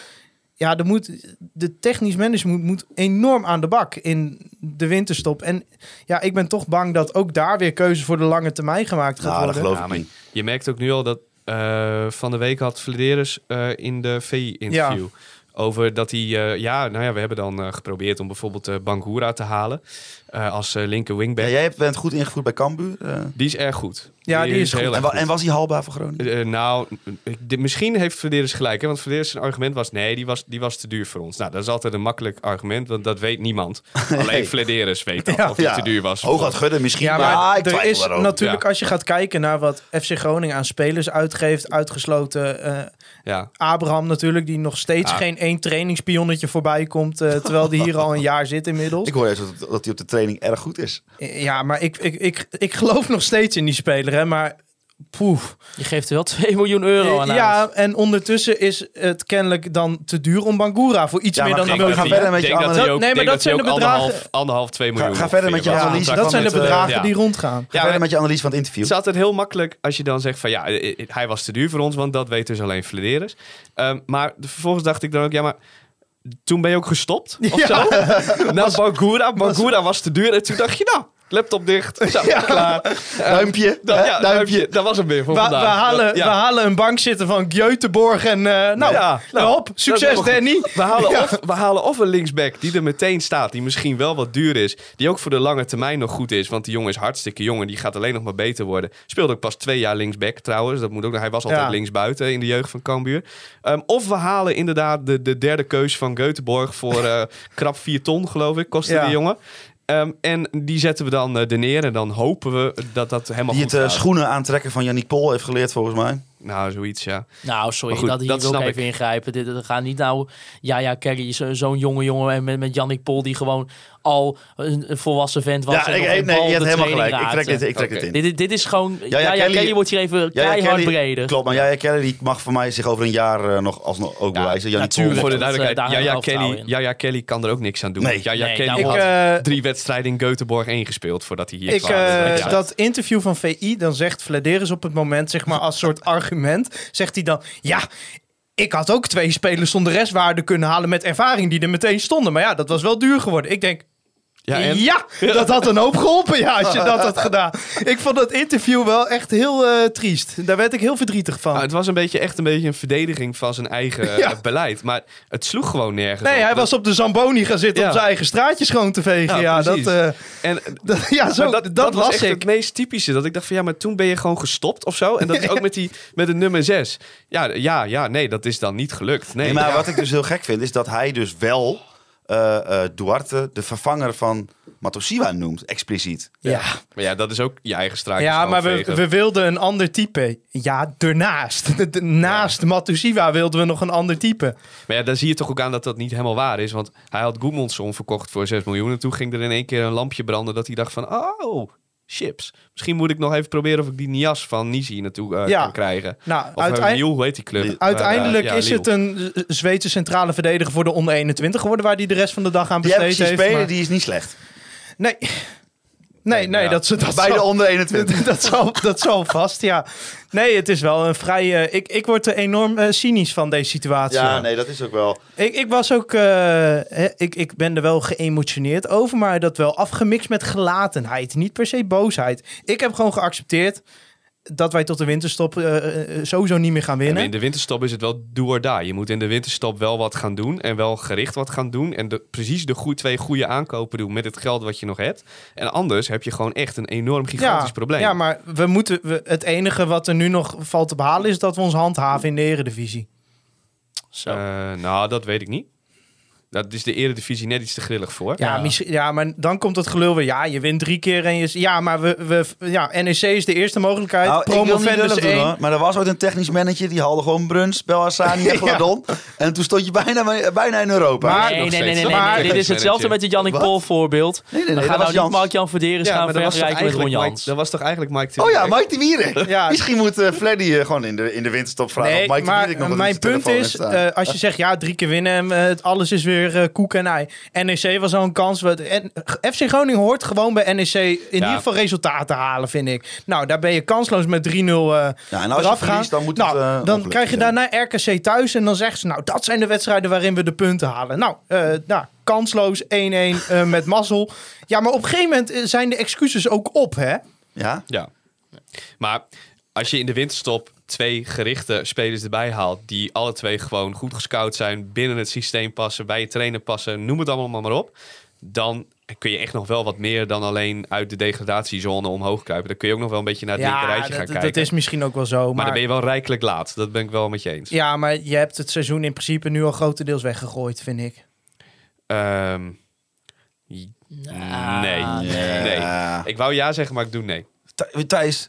Ja, er moet, de technisch management moet enorm aan de bak in de winterstop. En ja, ik ben toch bang dat ook daar weer keuzes voor de lange termijn gemaakt gaat Nou, dat worden. geloof ik niet. je merkt ook nu al dat eh, van de week had Vladeris eh, in de VI-interview. Over dat hij, eh, ja, nou ja, we hebben dan geprobeerd om bijvoorbeeld Bangura te halen als linker wingback. Ja, jij bent goed ingevoerd bij Cambuur. Die is erg goed. Ja, die is heel en, goed. en was hij haalbaar voor Groningen? Eh, nou, ik- dit- misschien heeft Vladeris gelijk. Hè? Want Vladeris zijn argument was... nee, die was, die was te duur voor ons. Nou, dat is altijd een makkelijk argument. Want dat weet niemand. Alleen Vladeris weet dat. Ja. of die Ja. te duur was. Hoog had Gudde misschien. Ja, maar, maar ik er is daarover. natuurlijk, Ja. als je gaat kijken naar wat FC Groningen aan spelers uitgeeft, uitgesloten eh, Ja. Abraham natuurlijk, die nog steeds Ja. geen één trainingspionnetje voorbij komt, eh, terwijl die hier al een jaar zit inmiddels. Ik hoor juist dat, dat hij op de training erg goed is. Ja, maar ik, ik, ik, ik geloof nog steeds in die speler, hè, maar poef. Je geeft er wel 2 miljoen euro aan uit. Ja, en ondertussen is het kennelijk dan te duur om Bangura voor iets Ja, meer dan ga- een ga miljoen. verder met je analyse. Nee, maar dat zijn de ook bedragen- Anderhalf, anderhalf, twee miljoen. ga verder met je analyse. Dat zijn de eh, bedragen ja. die rondgaan. Ga verder met je analyse van het interview. Het is altijd heel makkelijk als je dan zegt van ja, eh, eh, hij was te duur voor ons, want dat weet dus alleen Vladeris. Ehm, maar de- vervolgens dacht ik dan ook, ja, maar toen ben je ook gestopt of zo? Na Bangura, Bangura was te duur en toen dacht je, nou, laptop dicht, zo, klaar. Duimpje. Dan, hè? ja, duimpje. Dat was hem weer voor We, we, vandaag. halen, Dat- ja. we halen een bank zitten van Göteborg en eh, nou, Ja, nou, hop, dat is succes. Danny. We halen, of, we halen of een linksback die er meteen staat, die misschien wel wat duur is. Die ook voor de lange termijn nog goed is. Want die jongen is hartstikke jong en die gaat alleen nog maar beter worden. Speelde ook pas twee jaar linksback trouwens. Dat moet ook, hij was altijd linksbuiten in de jeugd van Cambuur. Ehm, of we halen inderdaad de, de derde keus van Göteborg voor eh, krap 4 ton geloof ik, kostte die jongen. Ehm, en die zetten we dan eh er neer en dan hopen we dat dat helemaal Die goed het eh, gaat. schoenen aantrekken van Yannick Pol heeft geleerd volgens mij. Nou, zoiets ja. Nou, sorry, goed, dat hier dat wil ik snap even ik. ingrijpen. Dit, dit gaat niet nou... Ja, ja, Kerry is zo- zo'n jonge jongen en met, met Jannik Pol die gewoon al een, volwassen vent was. Ja, en ik, nog nee, nee, je hebt helemaal gelijk. Ik trek dit, ik trek dit in. Dit, dit is gewoon... Ja, ja, ja, Kelly- Kelly wordt hier even Ja, ja, keihard Kelly- breder. Klopt, maar Jaya Kelly die mag voor mij zich over een jaar eh, nog alsnog ook bewijzen. Yannick Pol natuurlijk. Voor de eh, duidelijkheid, we wel Kelly, in. Yaya Kelly kan er ook niks aan doen. Nee. Yaya Nee, Kelly had Ik, eh, drie wedstrijden in Göteborg ingespeeld voordat hij hier kwam. eh, Ja. Dat interview van VI, dan zegt Vladeris op het moment, zeg maar als soort zegt hij dan, ja, ik had ook twee spelers zonder restwaarde kunnen halen met ervaring die er meteen stonden. Maar ja, dat was wel duur geworden. Ik denk, Ja, en? Ja, dat had een hoop geholpen ja, als je dat had gedaan. Ik vond dat interview wel echt heel eh, triest. Daar werd ik heel verdrietig van. Nou, het was een beetje, echt een beetje een verdediging van zijn eigen Ja. eh, beleid. Maar het sloeg gewoon nergens nee, op. hij Dat- was op de Zamboni gaan zitten Ja. om zijn eigen straatje schoon te vegen. Ja, Ja, dat, eh, En dat, ja zo, dat, was was echt ik. het meest typische. Dat ik dacht van ja, maar toen ben je gewoon gestopt of zo. En dat is ook met, die, met de nummer 6. Ja, ja, ja, nee, dat is dan niet gelukt. Nee, Nee, maar Ja. wat ik dus heel gek vind, is dat hij dus wel eh, eh, Duarte de vervanger van Matosiwa noemt, expliciet. Ja, Maar ja, dat is ook je eigen straatje ja maar we, we wilden een ander type. Ja. De- de- Naast Matusiwa wilden we nog een ander type. Maar ja, daar zie je toch ook aan dat dat niet helemaal waar is. Want hij had Goedmondson verkocht voor 6 miljoen. En toen ging er in één keer een lampje branden dat hij dacht van... Oh, chips. Misschien moet ik nog even proberen of ik die Nias van Nisi naartoe eh, Ja. kan krijgen. Nou, Of uh, uiteindelijk... Lille, hoe heet die club? Uiteindelijk Eh, ja, is het een Zweedse centrale verdediger voor de onder 21 geworden, waar hij de rest van de dag aan Die besteed zien heeft. spelen, maar- die is niet slecht. Nee. Nee, nee, ja. dat, dat, Bij de zal, onder 21. dat, zal, dat zal vast, ja. Nee, het is wel een vrij... eh, ik, ik word er enorm eh, cynisch van deze situatie. Ja, nee, dat is ook wel. Ik, ik was ook... eh, ik, ik ben er wel geëmotioneerd over, maar dat wel afgemixt met gelatenheid. Niet per se boosheid. Ik heb gewoon geaccepteerd dat wij tot de winterstop eh, eh, sowieso niet meer gaan En winnen. in de winterstop is het wel do or die. Je moet in de winterstop wel wat gaan doen. En wel gericht wat gaan doen. En de, precies de goe- twee goede aankopen doen met het geld wat je nog hebt. En anders heb je gewoon echt een enorm gigantisch probleem. Ja, maar we moeten, we, het enige wat er nu nog valt te behalen is dat we ons handhaven in de eredivisie. Zo. Eh, nou, dat weet ik niet. Dat is de eredivisie net iets te grillig voor. Ja, Ja. misschien- ja, maar dan komt het gelul weer. Ja, je wint drie keer en je... Ja, maar we, we, ja, NEC is de eerste mogelijkheid. Nou, ik wil niet Promovendus lullig doen, één. hoor. Maar er was ooit een technisch manager die haalde gewoon Bruns, Belhassani en Gladon. En toen stond je bijna, bijna in Europa. Maar- nee, nee, nee, nee, Maar- Dit is hetzelfde met het Jannik? Pol voorbeeld. nee, nee, We nee, gaan nou niet. Mark-Jan Verderes Ja, gaan vergelijken met Ron Jans. dat was toch eigenlijk Mike de Oh ja? Mike de Wierik. Ja. Misschien moet eh Freddy eh, gewoon in de, in de winterstop vragen Nee, of Mike de maar Wierik nog wat mijn punt is, eh, als je zegt ja, drie keer winnen alles is weer eh, koek en ei. NEC was al een kans. Wat, en, FC Groningen hoort gewoon bij NEC in ieder geval resultaten halen, vind ik. Nou, daar ben je kansloos met 3-0 eh ja, en als je eraf gaan. verliest, dan moet nou, het eh, dan krijg je daarna RKC thuis en dan zeggen ze, nou, dat zijn de wedstrijden waarin we de punten halen. Nou, eh, nou kansloos 1-1 eh, met mazzel. Ja, maar op een gegeven moment zijn de excuses ook op, hè? Ja? Ja. Maar als je in de winterstop twee gerichte spelers erbij haalt... die alle twee gewoon goed gescout zijn... binnen het systeem passen, bij je trainer passen... noem het allemaal maar op... dan kun je echt nog wel wat meer dan alleen uit de degradatiezone omhoog kruipen. Dan kun je ook nog wel een beetje naar het linkerrijtje gaan dat, kijken. dat is misschien ook wel zo. maar, Maar, dan ben je wel rijkelijk laat. Dat ben ik wel met je eens. Ja, maar je hebt het seizoen in principe nu al grotendeels weggegooid, vind ik. Ehm, nee. nee. Ja. Ik wou ja zeggen, maar ik doe nee. Th- Thijs,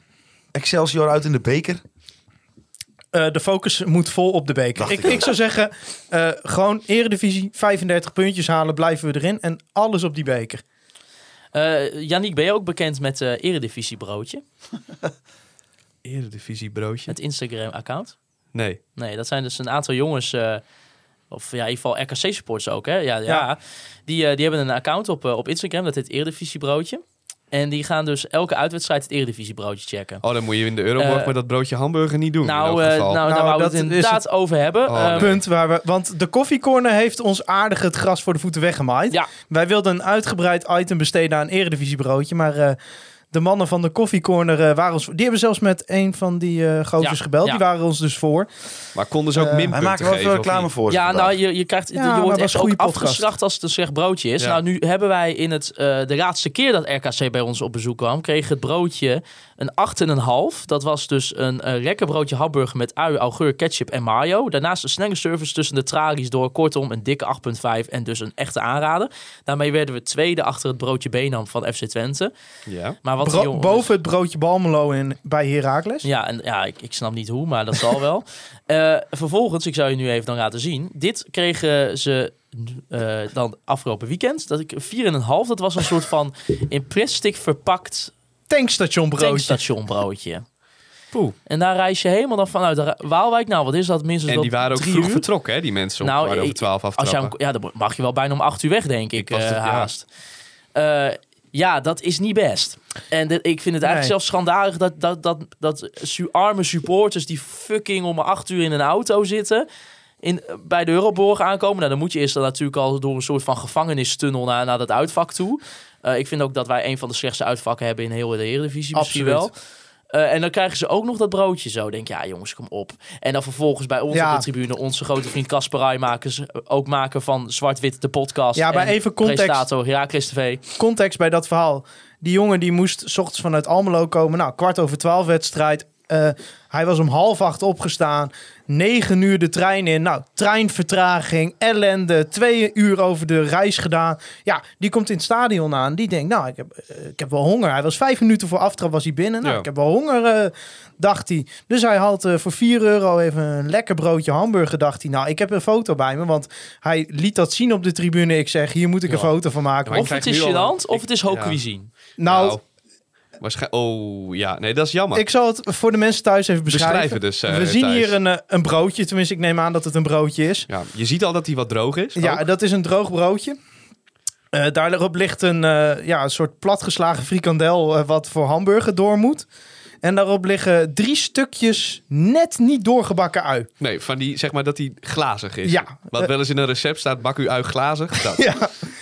Excelsior uit in de beker. Eh, de focus moet vol op de beker. Ik, ik zou zeggen, eh, gewoon eredivisie, 35 puntjes halen, blijven we erin. En alles op die beker. Eh Yannick, ben je ook bekend met eh Eredivisie Broodje? Eredivisie broodje? Het Instagram-account? Nee. Nee, dat zijn dus een aantal jongens, eh, of ja, in ieder geval RKC-supporters ook, hè? Ja, ja. Ja. Die, eh, die hebben een account op, op Instagram, dat heet Eredivisie Broodje. En die gaan dus elke uitwedstrijd het Eredivisie Broodje checken. Oh, dan moet je in de Euroborg Eh, met dat broodje hamburger niet doen. in nou, elk eh, geval. nou, Nou, daar wou we dat het inderdaad over hebben. Oh, nee. Punt waar we. Want de koffiecorner heeft ons aardig het gras voor de voeten weggemaaid. Ja. Wij wilden een uitgebreid item besteden aan eredivisiebroodje. Maar eh, de mannen van de koffiecorner eh, waren ons. Die hebben zelfs met een van die eh gozers Ja, gebeld. ja. Die waren ons dus voor. Maar konden ze ook eh, minpunten Hij maakt er wel veel reclame voor. Ja, nou, je, je, krijgt, Ja, je wordt echt ook podcast. afgestraft als het een slecht broodje is. Ja. Nou, nu hebben wij in het, eh, de laatste keer dat RKC bij ons op bezoek kwam, kreeg het broodje een 8,5. Dat was dus een eh, lekker broodje hamburger met ui, augurk, ketchup en mayo. Daarnaast een snelle service tussen de tralies door. Kortom, een dikke 8,5 en dus een echte aanrader. Daarmee werden we tweede achter het broodje Benam van FC Twente. Ja. Maar wat Bro- boven het broodje Balmelo in, bij Heracles. Ja, en ja, ik, ik snap niet hoe, maar dat zal wel. Eh, vervolgens, ik zou je nu even dan laten zien. Dit kregen ze eh, dan afgelopen weekend. Dat ik 4,5. Dat was een soort van in plastic verpakt Tankstationbroodje. tankstationbroodje. Poeh. En daar reis je helemaal dan vanuit Waalwijk. Nou, wat is dat? Minstens En die waren ook drie vroeg uur. vertrokken, hè, die mensen, om Nou, over ik- twaalf Als aftrappen. jij, hem- ja, dan mag je wel bijna om acht uur weg, denk ik, Ik was eh, er- ja. haast. Eh, ja, dat is niet best. En de- ik vind het eigenlijk Nee. zelfs schandalig dat, dat, dat, dat su- arme supporters die fucking om acht uur in een auto zitten. in, bij de Euroborg aankomen. Nou, dan moet je eerst dan natuurlijk al door een soort van gevangenistunnel naar, naar dat uitvak toe. Eh, ik vind ook dat wij een van de slechtste uitvakken hebben in heel de Eredivisie misschien Absoluut. wel. Eh, en dan krijgen ze ook nog dat broodje zo. Denk ja, jongens, kom op. En dan vervolgens bij ons Ja. op de tribune onze grote vriend Casper Rai maken, ze- ook maken van Zwart-Wit de podcast. Ja, maar En even context. Herakles TV. context bij dat verhaal. Die jongen die moest s ochtends vanuit Almelo komen. Nou, kwart over twaalf wedstrijd. Eh, hij was om half acht opgestaan. Negen uur de trein in. Nou, treinvertraging, ellende. Twee uur over de reis gedaan. Ja, die komt in het stadion aan. Die denkt, nou, ik heb, eh, ik heb wel honger. Hij was vijf minuten voor aftrap was hij binnen. Nou, Ja. ik heb wel honger, eh, dacht hij. Dus hij haalt eh, voor 4 euro even een lekker broodje hamburger, dacht hij. Nou, ik heb een foto bij me, want hij liet dat zien op de tribune. Ik zeg, hier moet ik een foto van maken. Ja, Of het is gênant, of ik- het is hoog ja. cuisine. nou, Nou, waarschijnlijk... Oh, ja. Nee, dat is jammer. Ik zal het voor de mensen thuis even beschrijven. Beschrijven dus, eh, We zien hier een, eh, een broodje. Tenminste, ik neem aan dat het een broodje is. Ja, je ziet al dat hij wat droog is. Ja, ook. dat is een droog broodje. Eh, daarop ligt een, ja, een soort platgeslagen frikandel wat voor hamburger door moet. En daarop liggen drie stukjes net niet doorgebakken ui. Nee, van die, zeg maar dat hij glazig is. Ja. Wat wel eens in een recept staat, bak u ui glazig. Dat. Ja,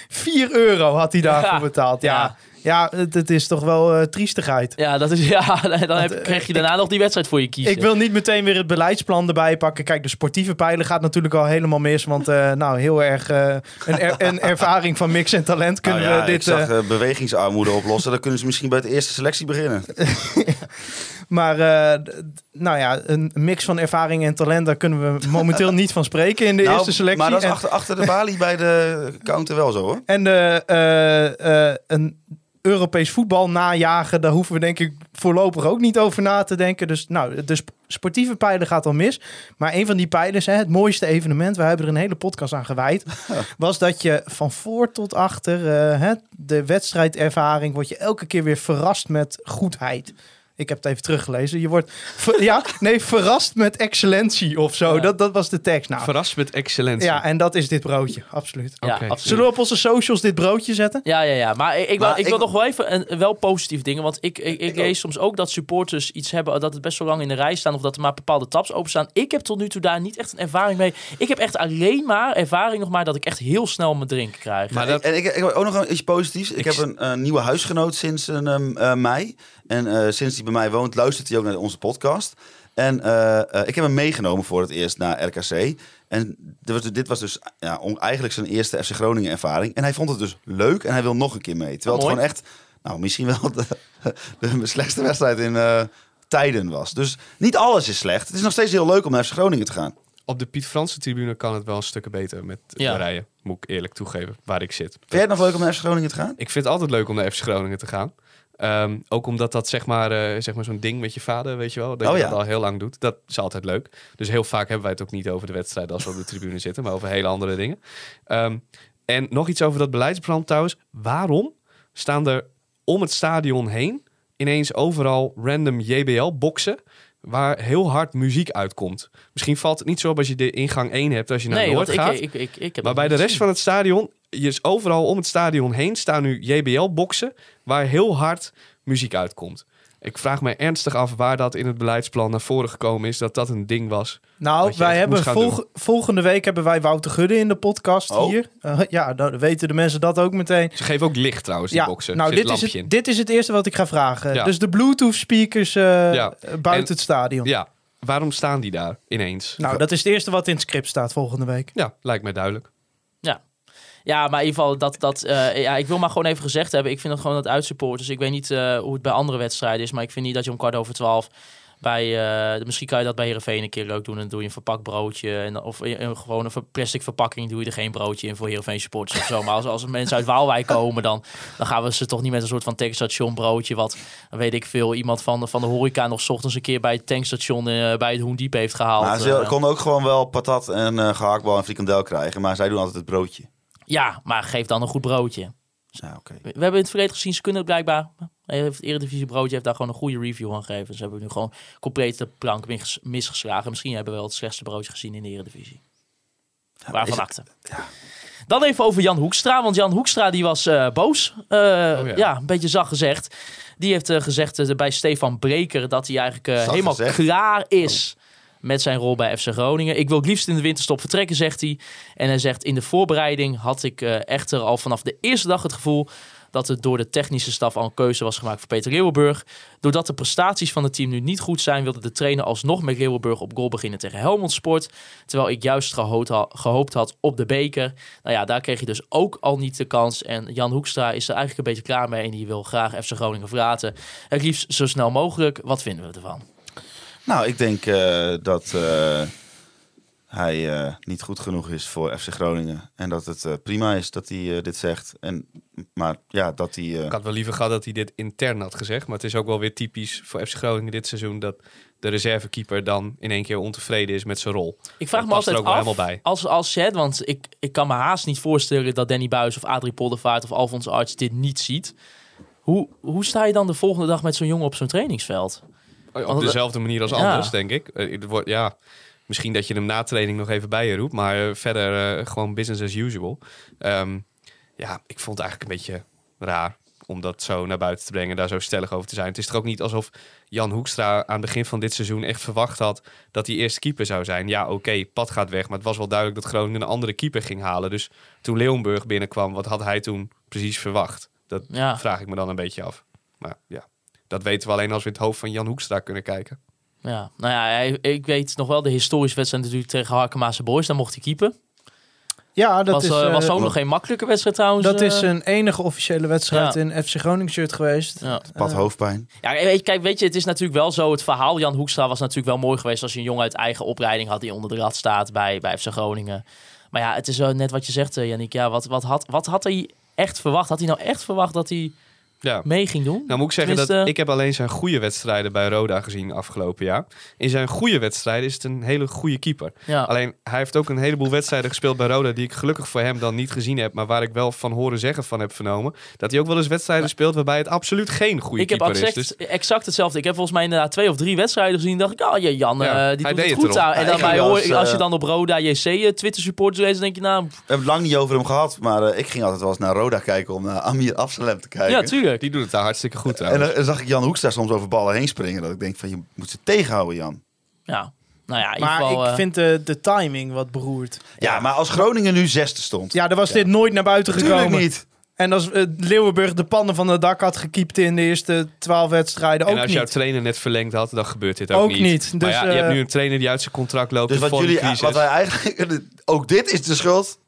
4 euro had hij daarvoor Ja. betaald. Ja, Ja. Ja. het, het is toch wel eh, triestigheid. Ja, dat is, ja dan heb, eh, krijg je daarna nog die wedstrijd voor je kiezen. Ik wil niet meteen weer het beleidsplan erbij pakken. Kijk, de sportieve pijlen gaat natuurlijk al helemaal mis. Want eh, nou, heel erg eh, een, er- een ervaring van mix en talent kunnen Nou ja, we dit... ik zag bewegingsarmoede oplossen. Dan kunnen ze misschien bij de eerste selectie beginnen. maar eh, nou ja, een mix van ervaring en talent... daar kunnen we momenteel niet van spreken in de Nou, eerste selectie. Maar dat is En- achter, achter de balie bij de counter wel zo hoor. En de, eh, eh, een Europees voetbal najagen, daar hoeven we denk ik voorlopig ook niet over na te denken. Dus nou, de sp- sportieve pijlen gaat al mis. Maar een van die pijlen, hè, het mooiste evenement, we hebben er een hele podcast aan gewijd, was dat je van voor tot achter eh, hè, de wedstrijdervaring, word je elke keer weer verrast met goedheid. Ik heb het even teruggelezen. Je wordt ver- ja, nee, verrast met excellentie of zo. Ja. Dat, dat was de tekst. Nou, Verrast met excellentie. ja, en dat is dit broodje, absoluut. Ja, Oké. absoluut. Zullen we op onze socials dit broodje zetten? Ja, ja, ja. Maar ik, ik, wil, ik wil nog wel even een, wel positieve dingen. Want ik, ik, ik, Ik lees soms ook dat supporters iets hebben dat het best wel lang in de rij staan. Of dat er maar bepaalde tabs openstaan. Ik heb tot nu toe daar niet echt een ervaring mee. Ik heb echt alleen maar ervaring nog maar dat ik echt heel snel mijn drink krijg. Maar dat, En ik, ik heb ook nog een iets positiefs. Ik, Ik heb een, nieuwe huisgenoot sinds een, ehm, eh, mei. En eh, sinds hij bij mij woont, luistert hij ook naar onze podcast. En eh, eh, ik heb hem meegenomen voor het eerst naar RKC. En dit was, dit was dus ja, eigenlijk zijn eerste FC Groningen ervaring. En hij vond het dus leuk en hij wil nog een keer mee. Terwijl het gewoon echt, nou misschien wel de, de slechtste wedstrijd in eh, tijden was. Dus niet alles is slecht. Het is nog steeds heel leuk om naar FC Groningen te gaan. op de Piet Franse tribune kan het wel een stukken beter met Ja. Moet ik eerlijk toegeven, waar ik zit. Vind jij het nog leuk om naar FC Groningen te gaan? Ik vind het altijd leuk om naar FC Groningen te gaan. Ehm, ook omdat dat zeg maar, eh, zeg maar zo'n ding met je vader, weet je wel. Dat Oh je ja. dat al heel lang doet. Dat is altijd leuk. Dus heel vaak hebben wij het ook niet over de wedstrijd als we op de tribune zitten. Maar over hele andere dingen. Ehm, en nog iets over dat beleidsplan trouwens. Waarom staan er om het stadion heen ineens overal random JBL-boxen... waar heel hard muziek uitkomt? Misschien valt het niet zo op als je de ingang 1 hebt als je naar nee, Noord gaat. ik, ik, ik, heb Maar bij de rest van het stadion, je is overal om het stadion heen staan nu JBL-boxen waar heel hard muziek uitkomt. Ik vraag me ernstig af waar dat in het beleidsplan naar voren gekomen is, dat dat een ding was. Nou, wij hebben volg- volgende week hebben wij Wouter Gudde in de podcast Oh. hier. Eh, ja, dan weten de mensen dat ook meteen. Ze geven ook licht trouwens, die Ja, boxen. nou, dit is, het, dit is het eerste wat ik ga vragen. Ja. Dus de Bluetooth speakers eh, Ja. buiten En- het stadion. Ja, waarom staan die daar ineens? Nou, dat is het eerste wat in het script staat volgende week. Ja, lijkt mij duidelijk. Ja, maar in ieder geval, dat, dat, eh, ja, ik wil maar gewoon even gezegd hebben. Ik vind het gewoon dat uitsupporters. Ik weet niet eh, hoe het bij andere wedstrijden is. Maar ik vind niet dat je om kwart over twaalf bij... eh, misschien kan je dat bij Heerenveen een keer leuk doen. En dan doe je een verpakt broodje. En, of in- gewoon een plastic verpakking doe je er geen broodje in voor Heerenveen supporters of zo. Maar als, als mensen uit Waalwijk komen, dan, dan gaan we ze toch niet met een soort van tankstation broodje. Wat, weet ik veel, iemand van, de- van de horeca nog ochtends een keer bij het tankstation bij het Hoendiep heeft gehaald. Maar ze konden ook gewoon wel patat en eh gehaktbal en frikandel krijgen. Maar zij doen altijd het broodje. Ja, maar geef dan een goed broodje. Ja, oké. We hebben in het verleden gezien, ze kunnen het blijkbaar. Hij heeft Het Eredivisie Broodje heeft daar gewoon een goede review aan gegeven. Ze hebben nu gewoon compleet de plank mis- misgeslagen. Misschien hebben we wel het slechtste broodje gezien in de Eredivisie. Waarvan is- akte. Dan even over Jan Hoekstra. Want Jan Hoekstra die was eh, boos. Eh, ja. ja. een beetje zacht gezegd. Die heeft eh, gezegd bij Stefan Breker dat hij eigenlijk helemaal gezegd? klaar is met zijn rol bij FC Groningen. Ik wil het liefst in de winterstop vertrekken, zegt hij. En hij zegt, in de voorbereiding had ik eh, echter al vanaf de eerste dag het gevoel dat het door de technische staf al een keuze was gemaakt voor Peter Leeuwenburg. Doordat de prestaties van het team nu niet goed zijn, wilde de trainer alsnog met Leeuwenburg op goal beginnen tegen Helmond Sport. Terwijl ik juist gehoopt, ha- gehoopt had op de beker. Nou ja, daar kreeg je dus ook al niet de kans. En Jan Hoekstra is er eigenlijk een beetje klaar mee en die wil graag FC Groningen verlaten. Het liefst zo snel mogelijk. Wat vinden we ervan? Nou, ik denk eh, dat eh, hij eh, niet goed genoeg is voor FC Groningen. En dat het eh, prima is dat hij dit zegt. En, maar ja, dat hij... eh, Ik had wel liever gehad dat hij dit intern had gezegd. Maar het is ook wel weer typisch voor FC Groningen dit seizoen... dat de reservekeeper dan in één keer ontevreden is met zijn rol. Ik vraag Dat me past er altijd ook wel af, helemaal bij. als, als het, want ik, ik kan me haast niet voorstellen dat Danny Buis of Adrie Poldervaart of Alfons Arts dit niet ziet. Hoe, hoe sta je dan de volgende dag met zo'n jongen op zo'n trainingsveld? Op dezelfde manier als Ja. anders, denk ik. Eh, het wordt, ja, misschien dat je hem na training nog even bij je roept. Maar eh, verder eh, gewoon business as usual. Ehm, ja, ik vond het eigenlijk een beetje raar om dat zo naar buiten te brengen. Daar zo stellig over te zijn. Het is toch ook niet alsof Jan Hoekstra aan het begin van dit seizoen echt verwacht had dat hij eerst keeper zou zijn. Ja, oké, Pat gaat weg. Maar het was wel duidelijk dat Groningen een andere keeper ging halen. Dus toen Leeuwenburg binnenkwam, wat had hij toen precies verwacht? Dat Ja. vraag ik me dan een beetje af. Maar ja, dat weten we alleen als we in het hoofd van Jan Hoekstra kunnen kijken. Ja, nou ja, ik weet nog wel de historische wedstrijd natuurlijk tegen Harkemaanse Boys. Daar mocht hij keepen. Ja, dat was, is, eh, eh, was ook nog geen makkelijke wedstrijd trouwens. dat eh. is een enige officiële wedstrijd Ja. in FC Groningen shirt geweest. Ja. Pat Eh, hoofdpijn. Ja, kijk, weet je, het is natuurlijk wel zo. Het verhaal Jan Hoekstra was natuurlijk wel mooi geweest als je een jongen uit eigen opleiding had die onder de rad staat bij, bij FC Groningen. Maar ja, het is net wat je zegt, eh, Yannick. Ja, wat, wat, had, wat had hij echt verwacht? Had hij nou echt verwacht dat hij Ja. mee ging doen? Nou moet ik zeggen dat ik heb alleen zijn goede wedstrijden bij Roda gezien afgelopen jaar. In zijn goede wedstrijden is het een hele goede keeper. Ja. Alleen hij heeft ook een heleboel wedstrijden gespeeld bij Roda die ik gelukkig voor hem dan niet gezien heb, maar waar ik wel van horen zeggen van heb vernomen dat hij ook wel eens wedstrijden speelt waarbij het absoluut geen goede Ik heb keeper exact, is. Dus exact hetzelfde. Ik heb volgens mij inderdaad twee of drie wedstrijden gezien. dacht ik, oh ja, Jan, Ja, eh, hij die doet deed het goed aan. En dan ging bij, als, hoor, als je eh, dan op Roda JC eh, Twitter supporters leest, dan denk je nou, We hebben het lang niet over hem gehad, maar ik ging altijd wel eens naar Roda kijken om naar Amir Afsalem te kijken. ja, tuurlijk. Die doet het daar hartstikke goed en trouwens. dan, dan zag ik Jan Hoekstra soms over ballen heen springen. Dat ik denk van, je moet ze tegenhouden, Jan. Ja. Nou ja, in ieder Maar geval, ik eh, vind de, de timing wat beroerd. Ja, maar als Groningen nu zesde stond. Ja, dan was dit nooit naar buiten Natuurlijk gekomen. niet. En als eh, Leeuwenburg de pannen van het dak had gekiept in de eerste twaalf wedstrijden, en ook als jouw niet. trainer net verlengd had, dan gebeurt dit ook, Ook niet. niet. Maar Dus, ja, je hebt eh, nu een trainer die uit zijn contract loopt. Dus wat jullie, wat wij eigenlijk, ook dit is de schuld.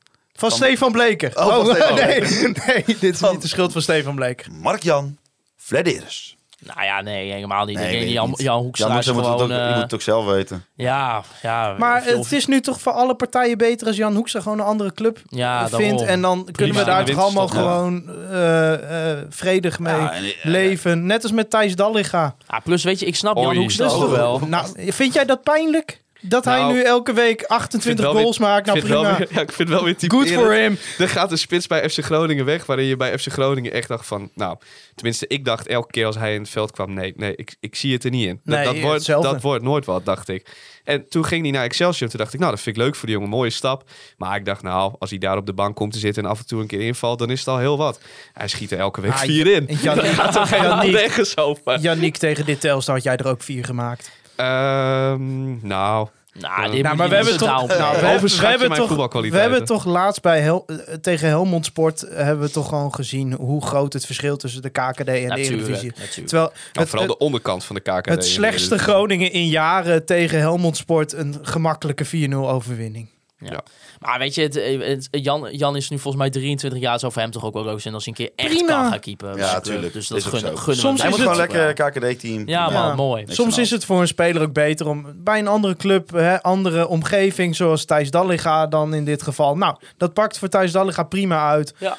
Van Stefan Bleker. Oh, van Stefan nee, nee, dit is Van- niet de schuld van Stefan Bleker. Mark-Jan Flederis. nou ja, nee, helemaal niet. Nee, ik denk weet Jan. Jan Hoekstra Jan is moet het ook, je eh, moet het ook zelf weten. ja, ja. Maar veel- het is nu toch voor alle partijen beter als Jan Hoekstra gewoon een andere club ja, vindt. daarom. En dan kunnen we daar toch allemaal ja. gewoon eh, eh, vredig mee Ja, en, leven. Net als met Thijs Dalliga. Ah, plus, weet je, ik snap Jan. Hoekstra Dus ook wel. Nou, vind jij dat pijnlijk? Dat hij Nou, nu elke week Ik 28 vind wel goals weer- maakt? Nou prima. weer- ja, ik vind wel weer Good typerend. for him. Er gaat de spits bij FC Groningen weg, waarin je bij FC Groningen echt dacht van, nou, tenminste, ik dacht elke keer als hij in het veld kwam, nee, nee, ik, ik zie het er niet in. Dat, Nee, dat, wordt, hetzelfde. dat wordt nooit wat, dacht ik. En toen ging hij naar Excelsior, toen dacht ik, nou, dat vind ik leuk voor die jongen, mooie stap. Maar ik dacht, nou, als hij daar op de bank komt te zitten en af en toe een keer invalt, dan is het al heel wat. Hij schiet er elke week Ah, vier in. Janniek, Dat gaat toch. Janniek tegen dit Telstar had jij er ook vier gemaakt. Ehm, nou, Nou, dit Nou, maar we hebben toch, zo nou, we downplayen. hebben, we Overschat je hebben mijn toch, we voetbalkwaliteiten? hebben toch laatst bij Hel, tegen Helmond Sport eh, hebben we toch gewoon gezien hoe groot het verschil tussen de KKD en de Eredivisie. natuurlijk. Terwijl nou, het, vooral het, de onderkant van de KKD. het slechtste Groningen in jaren tegen Helmond Sport een gemakkelijke 4-0 overwinning. Ja. Maar weet je, het, het- Jan, Jan is nu volgens mij 23 jaar. Het zou voor hem toch ook wel leuk zijn als hij een keer echt Prima. kan gaan keepen. Ja, bij zijn club. tuurlijk. Dus dat Is ook gunnen, zo. gunnen we Soms hem. Hij is moet het- gewoon lekker KKD-team. Ja, man, Ja. mooi. Soms is het voor een speler ook beter om bij een andere club, hè, andere omgeving, zoals Thijs Dalliga dan in dit geval. Nou, dat pakt voor Thijs Dalliga prima uit. Ja.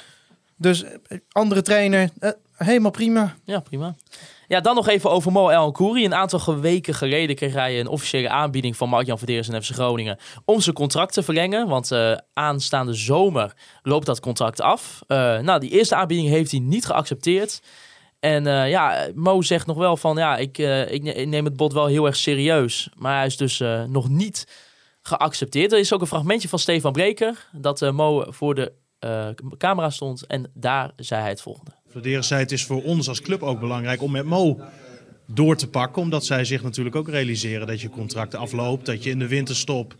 Dus eh, andere trainer, eh, helemaal prima. Ja, prima. Ja, dan nog even over Mo El Kouri. Een aantal weken geleden kreeg hij een officiële aanbieding van Mark-Jan en FC Groningen om zijn contract te verlengen. Want eh, aanstaande zomer loopt dat contract af. Eh, nou, die eerste aanbieding heeft hij niet geaccepteerd. En eh, ja, Mo zegt nog wel van ja, ik, ik ne- ik neem het bod wel heel erg serieus. Maar hij is dus nog niet geaccepteerd. Er is ook een fragmentje van Stefan Breker dat Mo voor de camera stond. En daar zei hij het volgende. Zei het is voor ons als club ook belangrijk om met Mo door te pakken. Omdat zij zich natuurlijk ook realiseren dat je contract afloopt. Dat je in de winterstop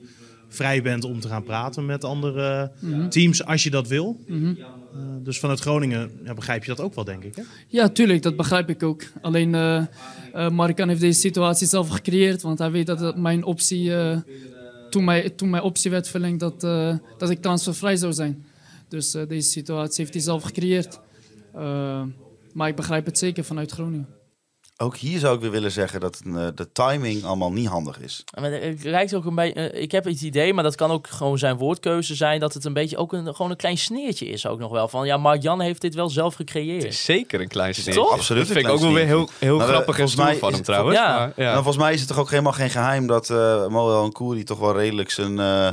vrij bent om te gaan praten met andere teams als je dat wil. Mhm. Eh, dus vanuit Groningen ja, begrijp je dat ook wel, denk ik. Hè? Ja, tuurlijk, dat begrijp ik ook. Alleen eh eh, Markan heeft deze situatie zelf gecreëerd, want hij weet dat mijn optie, eh, toen, mijn, toen mijn optie werd verlengd, dat, eh, dat ik transfervrij zou zijn. Dus eh, deze situatie heeft hij zelf gecreëerd. Eh, maar ik begrijp het zeker vanuit Groningen. Ook hier zou ik weer willen zeggen dat eh, de timing allemaal niet handig is. Maar het lijkt ook een beetje. eh, ik heb het idee, maar dat kan ook gewoon zijn woordkeuze zijn. Dat het een beetje ook een, gewoon een klein sneertje is ook nog wel. Van ja, Mark Jan heeft dit wel zelf Het gecreëerd. is zeker een klein sneer. Toch? Absoluut Dat vind ik ook wel weer heel, sneertje. heel Maar, eh, grappig en volgens stoer mij van is hem het- trouwens. Ja. Maar, ja. Nou, volgens mij is het toch ook helemaal geen geheim dat eh Moel Koeri toch wel redelijk zijn, eh,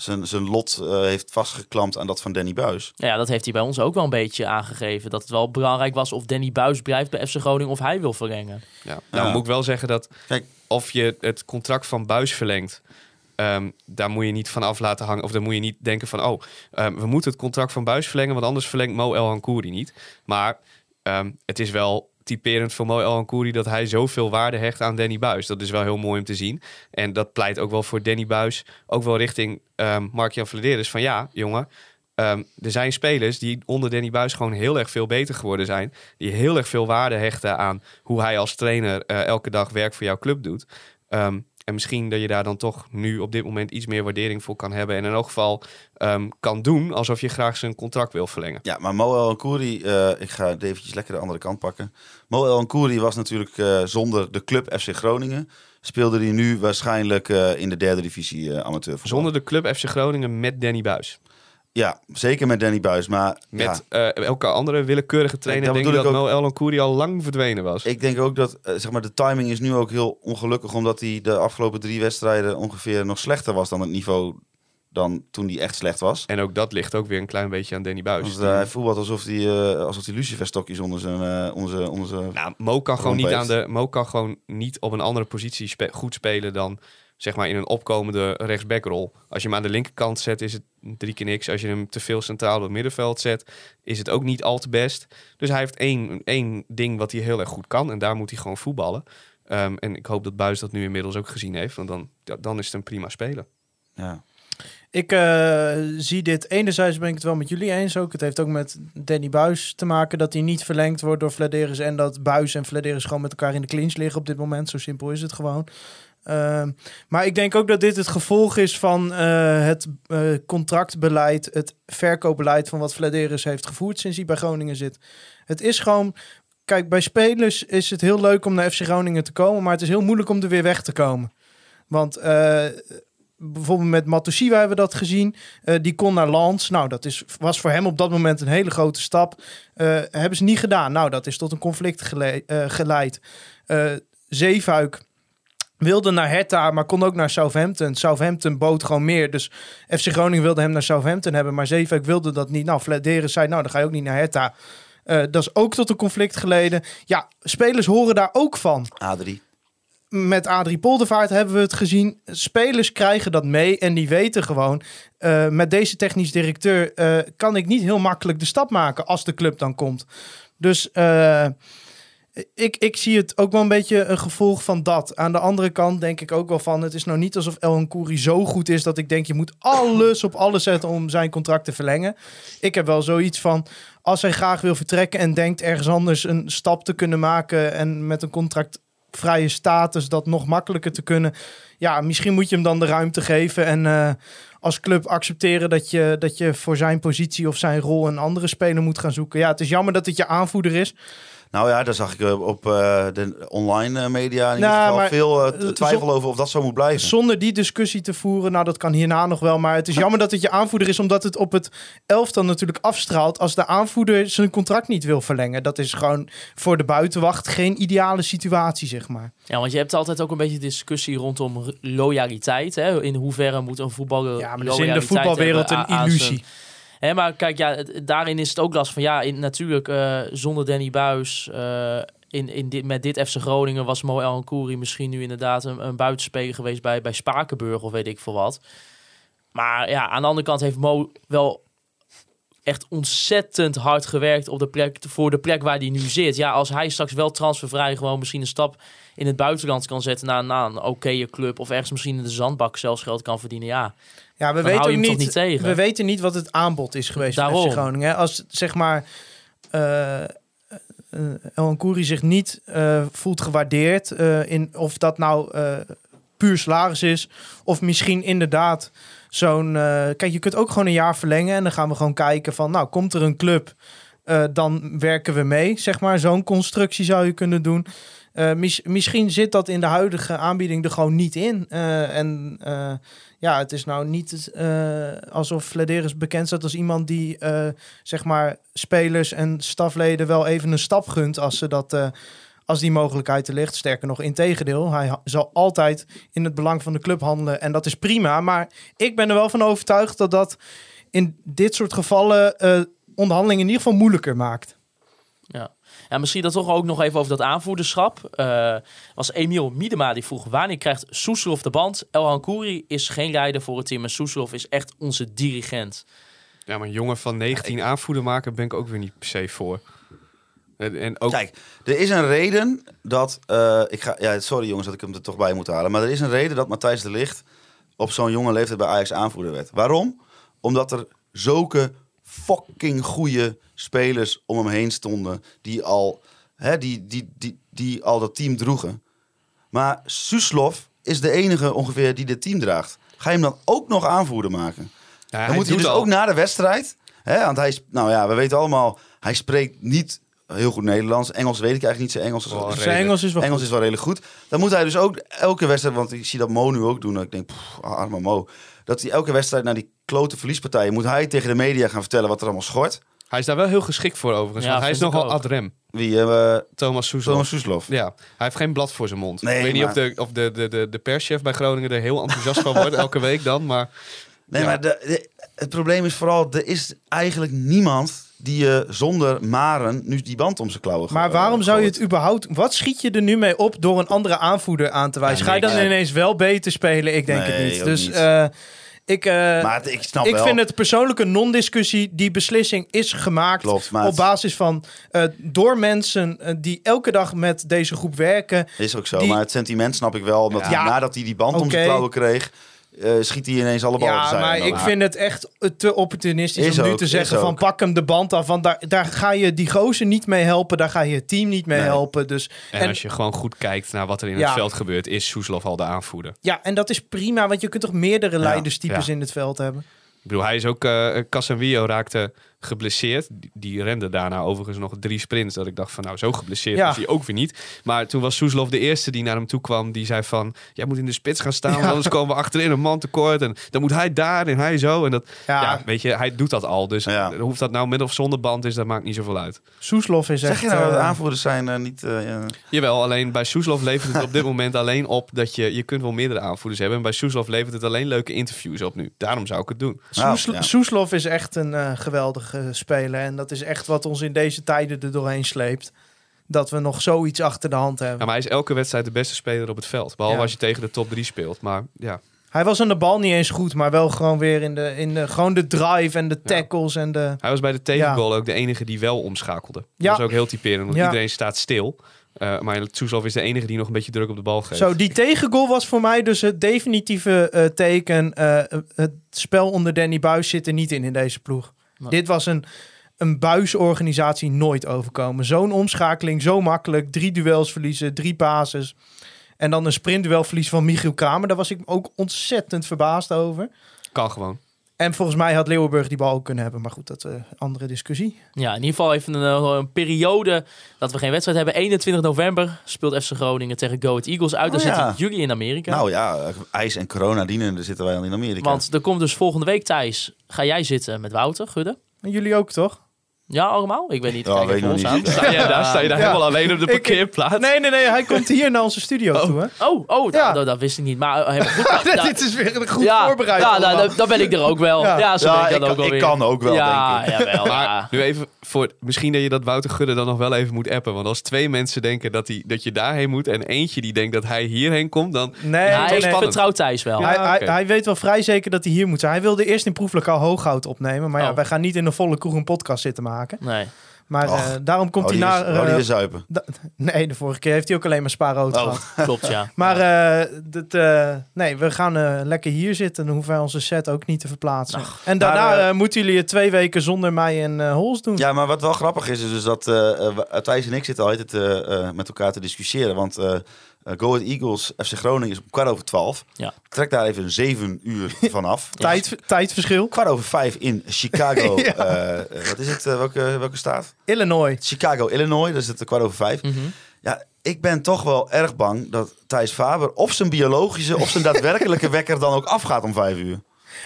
zijn, zijn lot eh, heeft vastgeklampt aan dat van Danny Buis. Ja, dat heeft hij bij ons ook wel een beetje aangegeven. Dat het wel belangrijk was of Danny Buis blijft bij FC Groningen of hij wil verlengen. Ja. Nou Ja. moet ik wel zeggen dat Kijk. of je het contract van Buis verlengt, ehm, daar moet je niet van af laten hangen. Of dan moet je niet denken van, oh, ehm, we moeten het contract van Buis verlengen, want anders verlengt Mo El Hankouri niet. Maar ehm, het is wel typerend voor Mo El Hankouri dat hij zoveel waarde hecht aan Danny Buis. Dat is wel heel mooi om te zien. En dat pleit ook wel voor Danny Buis, ook wel richting ehm Mark-Jan Vladeris. Van ja, jongen, ehm, er zijn spelers die onder Danny Buis gewoon heel erg veel beter geworden zijn. Die heel erg veel waarde hechten aan hoe hij als trainer eh, elke dag werk voor jouw club doet. Ehm, en misschien dat je daar dan toch nu op dit moment iets meer waardering voor kan hebben. En in elk geval ehm, kan doen alsof je graag zijn contract wil verlengen. Ja, maar Moel Koeri, eh ik ga het eventjes lekker de andere kant pakken. Moel Koeri was natuurlijk eh, zonder de club FC Groningen. Speelde hij nu waarschijnlijk eh, in de derde divisie amateurvoetbal. Zonder de club FC Groningen met Danny Buis. Ja, zeker met Danny Buis. Maar Met ja, eh, elke andere willekeurige trainer denk ik dat ik ook. Mo El Kouri al lang verdwenen was. ik denk ook dat eh, zeg maar, de timing is nu ook heel ongelukkig. Omdat hij de afgelopen drie wedstrijden ongeveer nog slechter was dan het niveau dan toen hij echt slecht was. En ook dat ligt ook weer een klein beetje aan Danny Buis. Want, eh, hij voetbalt alsof hij, eh alsof hij luciferstokjes onder zijn, eh, onder onder zijn Nou, Mo kan, gewoon niet aan de, Mo kan gewoon niet op een andere positie spe- goed spelen dan zeg maar in een opkomende rechtsbackrol. Als je hem aan de linkerkant zet, is het drie keer niks. Als je hem te veel centraal op het middenveld zet, is het ook niet al te best. Dus hij heeft één, één ding wat hij heel erg goed kan en daar moet hij gewoon voetballen. Ehm, en ik hoop dat Buis dat nu inmiddels ook gezien heeft, want dan, dan is het een prima speler. Ja. Ik eh, zie dit. Enerzijds ben ik het wel met jullie eens ook. Het heeft ook met Danny Buis te maken dat hij niet verlengd wordt door Vladeris. En dat Buis en Vladeris gewoon met elkaar in de clinch liggen op dit moment. Zo simpel is het gewoon. Ehm, maar ik denk ook dat dit het gevolg is van eh, het eh, contractbeleid, het verkoopbeleid van wat Vladeris heeft gevoerd sinds hij bij Groningen zit. Het is gewoon. Kijk, bij spelers is het heel leuk om naar FC Groningen te komen, maar het is heel moeilijk om er weer weg te komen. Want eh, bijvoorbeeld met Matosiwa hebben we dat gezien. Die kon naar Lans. Nou, dat is, was voor hem op dat moment een hele grote stap. Hebben ze niet gedaan. Nou, dat is tot een conflict gele- geleid. Zeefuik wilde naar Hertha, maar kon ook naar Southampton. Southampton bood gewoon meer. Dus FC Groningen wilde hem naar Southampton hebben, maar Zeefuik wilde dat niet. Nou, Vladeris zei, nou, dan ga je ook niet naar Hertha. Eh, dat is ook tot een conflict geleden. Ja, spelers horen daar ook van Adrie. met Adrie Poldervaart hebben we het gezien. Spelers krijgen dat mee en die weten gewoon... eh, met deze technisch directeur eh, kan ik niet heel makkelijk de stap maken als de club dan komt. Dus ik, ik zie het ook wel een beetje een gevolg van dat. Aan de andere kant denk ik ook wel van... het is nou niet alsof El Kouri zo goed is dat ik denk... je moet alles op alles zetten om zijn contract te verlengen. Ik heb wel zoiets van... als hij graag wil vertrekken en denkt ergens anders een stap te kunnen maken... en met een contract vrije status dat nog makkelijker te kunnen. Ja, misschien moet je hem dan de ruimte geven en eh, als club accepteren dat je, dat je voor zijn positie of zijn rol een andere speler moet gaan zoeken. Ja, het is jammer dat het je aanvoerder is. Nou ja, daar zag ik eh, op eh, de online eh, media in ieder Nou, geval maar, veel twijfel over of dat zo moet blijven. Zonder die discussie te voeren, nou dat kan hierna nog wel. Maar het is jammer dat het je aanvoerder is, omdat het op het elftal natuurlijk afstraalt als de aanvoerder zijn contract niet wil verlengen. Dat is gewoon voor de buitenwacht geen ideale situatie, zeg maar. Ja, want je hebt altijd ook een beetje discussie rondom loyaliteit. Hè? In hoeverre moet een voetballer Ja, maar dat is in de voetbalwereld een illusie. zijn- Hè, maar kijk, ja, daarin is het ook lastig van ja, in, natuurlijk eh, zonder Danny Buis eh, in, in dit, met dit FC Groningen was Mo El misschien nu inderdaad een, een buitenspeler geweest bij, bij Spakenburg of weet ik veel wat. Maar ja, aan de andere kant heeft Mo wel echt ontzettend hard gewerkt op de plek, voor de plek waar hij nu zit. Ja, als hij straks wel transfervrij gewoon misschien een stap in het buitenland kan zetten naar, naar een oké club of ergens misschien in de zandbak zelfs geld kan verdienen. Ja, Ja, we weten ook niet, niet tegen? We weten niet wat het aanbod is geweest van Daarom. FC Groningen. Als zeg maar eh eh, El zich niet eh, voelt gewaardeerd in of dat nou puur salaris is of misschien inderdaad zo'n. kijk, je kunt ook gewoon een jaar verlengen en dan gaan we gewoon kijken van, nou, komt er een club, dan werken we mee. Zeg maar, zo'n constructie zou je kunnen doen. Eh, mis- misschien zit dat in de huidige aanbieding er gewoon niet in. Eh, en eh, ja, het is nou niet alsof Flederis bekend staat als iemand die zeg maar spelers en stafleden wel even een stap gunt als ze dat. als die mogelijkheid er ligt. Sterker nog, in tegendeel. Hij zal altijd in het belang van de club handelen. En dat is prima. Maar ik ben er wel van overtuigd dat dat in dit soort gevallen onderhandelingen in ieder geval moeilijker maakt. Ja. Ja, misschien dat toch ook nog even over dat aanvoerderschap. Eh was Emiel Miedema die vroeg, wanneer krijgt Soeslof de band? El Hankouri is geen leider voor het team en Soeslof is echt onze dirigent. Ja, maar een jongen van 19 aanvoerder maken ben ik ook weer niet per se voor. En, en ook, Kijk, er is een reden dat... eh, ik ga, ja, sorry jongens dat ik hem er toch bij moet halen. Maar er is een reden dat Matthijs de Ligt op zo'n jonge leeftijd bij Ajax aanvoerder werd. Waarom? Omdat er zulke fucking goede spelers om hem heen stonden. Die al, hè, die, die, die, die al dat team droegen. Maar Suslov is de enige ongeveer die dit team draagt. Ga je hem dan ook nog aanvoerder maken? ja, Dan hij moet hij dus al- ook na de wedstrijd. Hè, want hij is, nou ja, we weten allemaal, hij spreekt niet heel goed Nederlands. Engels weet ik eigenlijk niet. Zijn Engels, is- Oh, zijn. Engels is wel Engels goed. is wel redelijk goed. Dan moet hij dus ook elke wedstrijd, want ik zie dat Mo nu ook doen. Ik denk, arme Mo. Dat hij elke wedstrijd naar die klote verliespartijen moet hij tegen de media gaan vertellen wat er allemaal schort. Hij is daar wel heel geschikt voor overigens. Ja, want hij is nogal ook. ad rem. Wie, eh Thomas Soeslof. Thomas Soeslof. Ja, hij heeft geen blad voor zijn mond. Nee, ik weet niet of, de, of de, de, de, de perschef bij Groningen er heel enthousiast van wordt elke week dan. Maar Nee, Ja. maar de, de- het probleem is vooral, er is eigenlijk niemand die je zonder Maren nu die band om zijn klauwen Maar waarom zou je het überhaupt... Wat schiet je er nu mee op door een andere aanvoerder aan te wijzen? Ja, Ga je dan ineens wel beter spelen? Ik denk Nee, het niet. Dus niet. Ik, eh, Maar ik snap ik wel. vind het persoonlijke non-discussie. Die beslissing is gemaakt Klopt, op basis van... eh, door mensen eh, die elke dag met deze groep werken. Is ook zo, Die- maar het sentiment snap ik wel. Omdat Ja. nadat hij die band om zijn klauwen kreeg, eh, schiet hij ineens alle ballen Ja, zijn. maar ik vind het echt te opportunistisch Is om nu ook, te zeggen van ook. pak hem de band af. Want daar, daar ga je die gozer niet mee helpen. Daar ga je het team niet mee Nee. helpen. Dus, en, en, als je gewoon goed kijkt naar wat er in Ja. het veld gebeurt, is Soeslof al de aanvoerder. ja, en dat is prima. Want je kunt toch meerdere leiderstypes ja. in het veld hebben. Ik bedoel, hij is ook... eh Casemiro raakte geblesseerd. Die, rende daarna overigens nog drie sprints. Dat ik dacht van, nou, zo geblesseerd Ja. is hij ook weer niet. Maar toen was Soeslof de eerste die naar hem toe kwam. Die zei van, jij moet in de spits gaan staan. Ja. anders komen we achterin een man tekort. En dan moet hij daar en hij zo. En dat, Ja, ja. weet je, hij doet dat al. Dus Ja. hoeft dat nou met of zonder band is, dat maakt niet zoveel uit. Soeslof is Zeg echt... je nou dat eh, aanvoerders zijn eh, niet... eh, ja. Jawel, alleen bij Soeslof levert het op dit moment alleen op dat je... Je kunt wel meerdere aanvoerders hebben. En bij Soeslof levert het alleen leuke interviews op nu. Daarom zou ik het doen. Nou, Soeslo- ja. Soeslof is echt een geweldige speler. En dat is echt wat ons in deze tijden er doorheen sleept. Dat we nog zoiets achter de hand hebben. Ja, maar hij is elke wedstrijd de beste speler op het veld. Behalve Ja. als je tegen de top 3 speelt. Maar ja, Hij was aan de bal niet eens goed, maar wel gewoon weer in de, in de, gewoon de drive en de tackles en de... hij was bij de tegengoal ook de enige die wel omschakelde. Ja. Dat is ook heel typerend, want iedereen staat stil. Eh, maar Soeslof is de enige die nog een beetje druk op de bal geeft. Zo, die tegengoal was voor mij dus het definitieve eh, teken. eh, het spel onder Danny Buis zit er niet in in deze ploeg. Nee. Dit was een, een buisorganisatie nooit overkomen. Zo'n omschakeling, zo makkelijk. Drie duels verliezen, drie bases. En dan een sprintduel verliezen van Michiel Kramer. Daar was ik ook ontzettend verbaasd over. Kan gewoon. En volgens mij had Leeuwenburg die bal ook kunnen hebben. Maar goed, dat is een andere discussie. Ja, in ieder geval even een, eh, een periode dat we geen wedstrijd hebben. 21 november speelt FC Groningen tegen Go Ahead Eagles uit. Dan Oh, ja. zitten jullie in Amerika. Nou ja, eh, ijs en corona dienen, daar zitten wij al in Amerika. Want er komt dus volgende week, Thijs, ga jij zitten met Wouter Gudde. En jullie ook, toch? Ja, allemaal? Ik weet niet. Ja, weet ons aan. Sta je daar, sta je daar Ja. helemaal alleen op de Ik- parkeerplaats? Nee, nee, nee. Hij komt hier naar onze studio toe, hè? Oh, oh Ja. dat, dat wist ik niet. Maar eh, helemaal goed. Nou, Dit is weer een goed ja, voorbereid. Ja, nou, dan, dan ben ik er ook wel. Ja, Ja. zo Ja, ben ik ik dan ook kan- wel ik kan ook wel, ja, denk ik. Jawel, Maar ja. nu even voor, misschien dat je dat Wouter Gudde dan nog wel even moet appen. Want als twee mensen denken dat, hij, dat je daarheen moet en eentje die denkt dat hij hierheen komt, dan... Nee, nee, ik vertrouw Thijs wel. Hij, hij, weet wel vrij zeker dat hij hier moet zijn. Hij wilde eerst in proeflokaal Hooghout opnemen. Maar ja, Oh. wij gaan niet in een volle kroeg een podcast zitten maken. Nee. Maar Och. eh, daarom komt hij naar... die eh, weer zuipen. nee, de vorige keer heeft hij ook alleen maar spaarrood Oh. gehad. Klopt, ja. Maar eh, dat, eh, nee, we gaan eh, lekker hier zitten. Dan hoeven wij onze set ook niet te verplaatsen. en daarna maar, moeten jullie het twee weken zonder mij en eh Hols doen. Ja, maar wat wel grappig is, is dus dat Thijs en ik zitten altijd eh, eh, met elkaar te discussiëren. Want eh, Go Ahead Eagles, FC Groningen is om kwart over twaalf. Ja. Trek daar even zeven uur vanaf. Tijd, tijdverschil. Kwart over vijf in Chicago. Ja. eh, eh, wat is het? welke, welke staat? Illinois. Chicago, Illinois. Dat is het kwart over vijf. Mhm. Ja, ik ben toch wel erg bang dat Thijs Faber of zijn biologische of zijn daadwerkelijke wekker dan ook afgaat om vijf uur.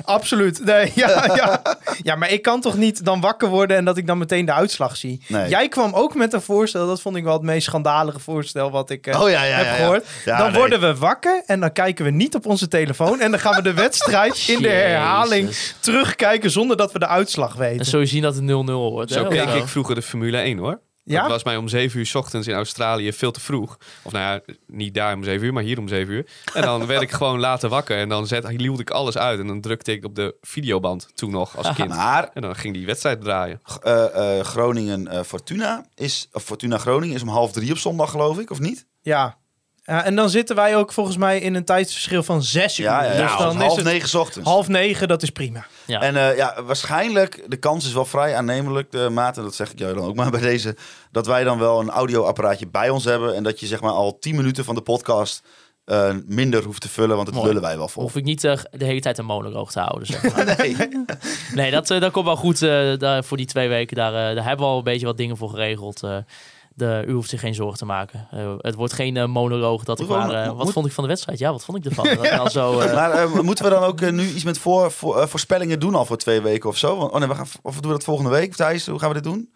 Absoluut. Nee, ja, ja. ja, maar ik kan toch niet dan wakker worden en dat ik dan meteen de uitslag zie. Nee. Jij kwam ook met een voorstel, dat vond ik wel het meest schandalige voorstel wat ik eh, Oh ja, ja, heb ja, ja. gehoord. Ja, dan nee. worden we wakker en dan kijken we niet op onze telefoon en dan gaan we de wedstrijd in de herhaling Jezus. terugkijken zonder dat we de uitslag En weten. zul je zien dat het 0-0 wordt. Zo hè, keek zo. ik vroeger de Formule 1 hoor. Ja? Dat was mij om 7 uur 's ochtends in Australië veel te vroeg. Of nou ja, niet daar om 7 uur, maar hier om 7 uur. En dan werd ik gewoon later wakker. En dan zet, hield ik alles uit. En dan drukte ik op de videoband toen nog als kind. Maar En dan ging die wedstrijd draaien. eh, eh, Groningen eh, Fortuna is, of Fortuna Groningen is om half drie op zondag geloof ik, of niet? Ja. Ja, en dan zitten wij ook volgens mij in een tijdsverschil van zes uur. Ja, ja, ja. Dus dan half is het negen 's ochtends. half negen, dat is prima. Ja. En eh, ja, waarschijnlijk, de kans is wel vrij aannemelijk, de maat, en dat zeg ik jou dan ook maar bij deze, dat wij dan wel een audioapparaatje bij ons hebben en dat je zeg maar al 10 minuten van de podcast eh, minder hoeft te vullen, want het Mooi. lullen wij wel vol. Hoef ik niet eh, de hele tijd een monoloog te houden. Zeg maar. Nee. nee, dat, eh, dat komt wel goed eh, daar, voor die twee weken. Daar, eh, daar hebben we al een beetje wat dingen voor geregeld. De, u hoeft zich geen zorgen te maken. Eh, het wordt geen eh, monoloog dat ik maar... eh, wat moet- vond ik van de wedstrijd? Ja, wat vond ik ervan? Dan zo, Maar eh, moeten we dan ook nu iets met voor, voor, voorspellingen doen al voor twee weken of zo? Want- Oh nee, we gaan, of doen we dat volgende week? Thijs, hoe gaan we dit doen?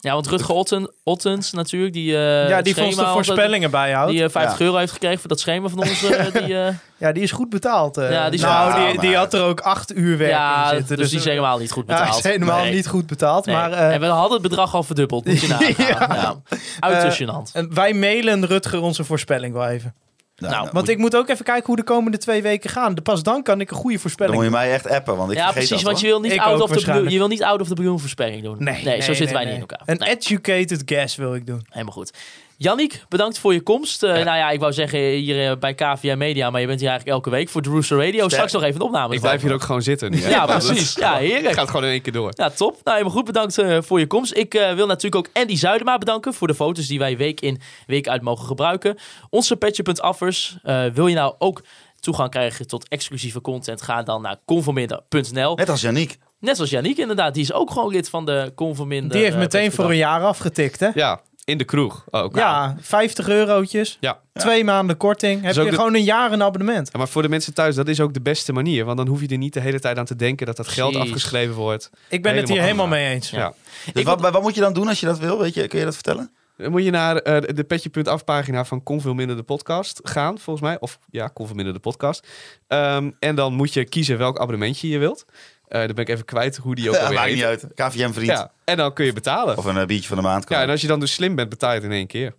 Ja, want Rutger Otten, Ottens natuurlijk, die... eh, ja, die voor de altijd- voorspellingen bijhoudt. Die eh, 50 Ja. euro heeft gekregen voor dat schema van ons. eh, die, eh, Ja, die is goed betaald. Ja, die is nou, die, die had er ook acht uur werk ja, in zitten. dus die is helemaal niet goed Ja, betaald. is helemaal Nee. niet goed betaald. Nee. Maar eh, en we hadden het bedrag al verdubbeld, moet je nagaan. Ja. ja. Uiterst gênant. en wij mailen Rutger onze voorspelling wel even. Nou, Want ik moet ook even kijken hoe de komende twee weken gaan. De- Pas dan kan ik een goede Dan voorspelling moet je mij echt appen, want ik ja, vergeet precies, dat, want je hoor. wil, niet Ik out of the je wil niet out of the blue voorspelling doen. Nee, zo zitten wij nee. niet in elkaar. Een Nee, educated guess wil ik doen. helemaal goed. Yannick, bedankt voor je komst. Eh, Nou ja, ik wou zeggen hier eh, bij KVM Media, maar je bent hier eigenlijk elke week voor de Rooster Radio. Straks nog even een opname. Ik blijf hier ook gewoon zitten nu. hè? Ja, precies. Ja, heerlijk. Het gaat gewoon in één keer door. Ja, top. Nou, helemaal goed. Bedankt eh, voor je komst. Ik eh, wil natuurlijk ook Andy Zuidema bedanken voor de foto's die wij week in, week uit mogen gebruiken. Onze petje.affers. eh wil je nou ook toegang krijgen tot exclusieve content? Ga dan naar conforminder.nl. Net als Janiek. Net zoals Yannick inderdaad. Die is ook gewoon lid van de Conforminder. Die heeft meteen voor een jaar afgetikt, hè? Ja, in de kroeg ook. Ja, 50 eurotjes. Ja. Twee maanden korting. Heb je de- gewoon een jaar een abonnement. Ja, maar voor de mensen thuis, dat is ook de beste manier. Want dan hoef je er niet de hele tijd aan te denken dat dat geld afgeschreven wordt. Ik ben het hier Helemaal mee eens. Ja. Ja. Dus wat, wat moet je dan doen als je dat wil? Weet je, kun je dat vertellen? Dan moet je naar eh, de petje.af pagina van Kon Veel Minder de podcast gaan, volgens mij. Of ja, Kon Veel Minder de podcast. Ehm, en dan moet je kiezen welk abonnementje je wilt. Eh dan ben ik even kwijt hoe die ook Ja, alweer maakt heet. niet uit. KVM vriend. Ja, en dan kun je betalen. Of een eh, biertje van de maand. Ja, en als je dan dus slim bent, betaal je het in één keer.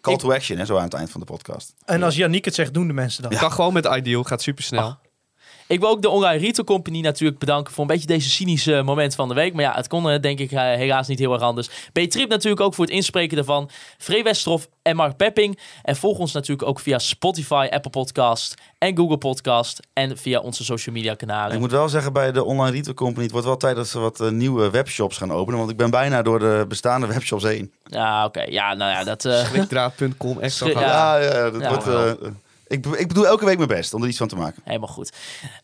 Call to action, hè, zo aan het eind van de podcast. En als Yannick het zegt, doen de mensen dat. Je kan gewoon met Ideal, gaat super snel. Ah. Ik wil ook de Online Retail Company natuurlijk bedanken voor een beetje deze cynische moment van de week. Maar ja, het kon eh, denk ik eh, helaas niet heel erg anders. B-Trip natuurlijk ook voor het inspreken daarvan. Free Westerhof en Mark Pepping. En volg ons natuurlijk ook via Spotify, Apple Podcast en Google Podcast. En via onze social media kanalen. Ik moet wel zeggen, bij de online retail company, het wordt wel tijd dat ze wat eh, nieuwe webshops gaan openen. Want ik ben bijna door de bestaande webshops heen. Ja, oké. Ja, nou ja, dat... eh, Klikdraad.com, extra Schrik- gauw. Ja. Ja, ja, dat Ja, wordt... wel. Ik, ik bedoel elke week mijn best om er iets van te maken. Helemaal goed.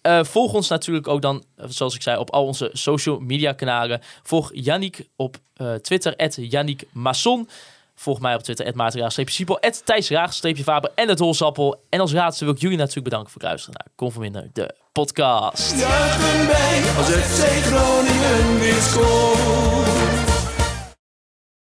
Eh, volg ons natuurlijk ook dan, zoals ik zei, op al onze social media kanalen. Volg Yannick op eh, Twitter, Yannick Masson. Volg mij op Twitter, @maarten-siepel, Thijs Raag-faber en het Holsappel. En als laatste wil ik jullie natuurlijk bedanken voor het luisteren naar Conforminder, de podcast. Juichen wij als FC Groningen weer scoort.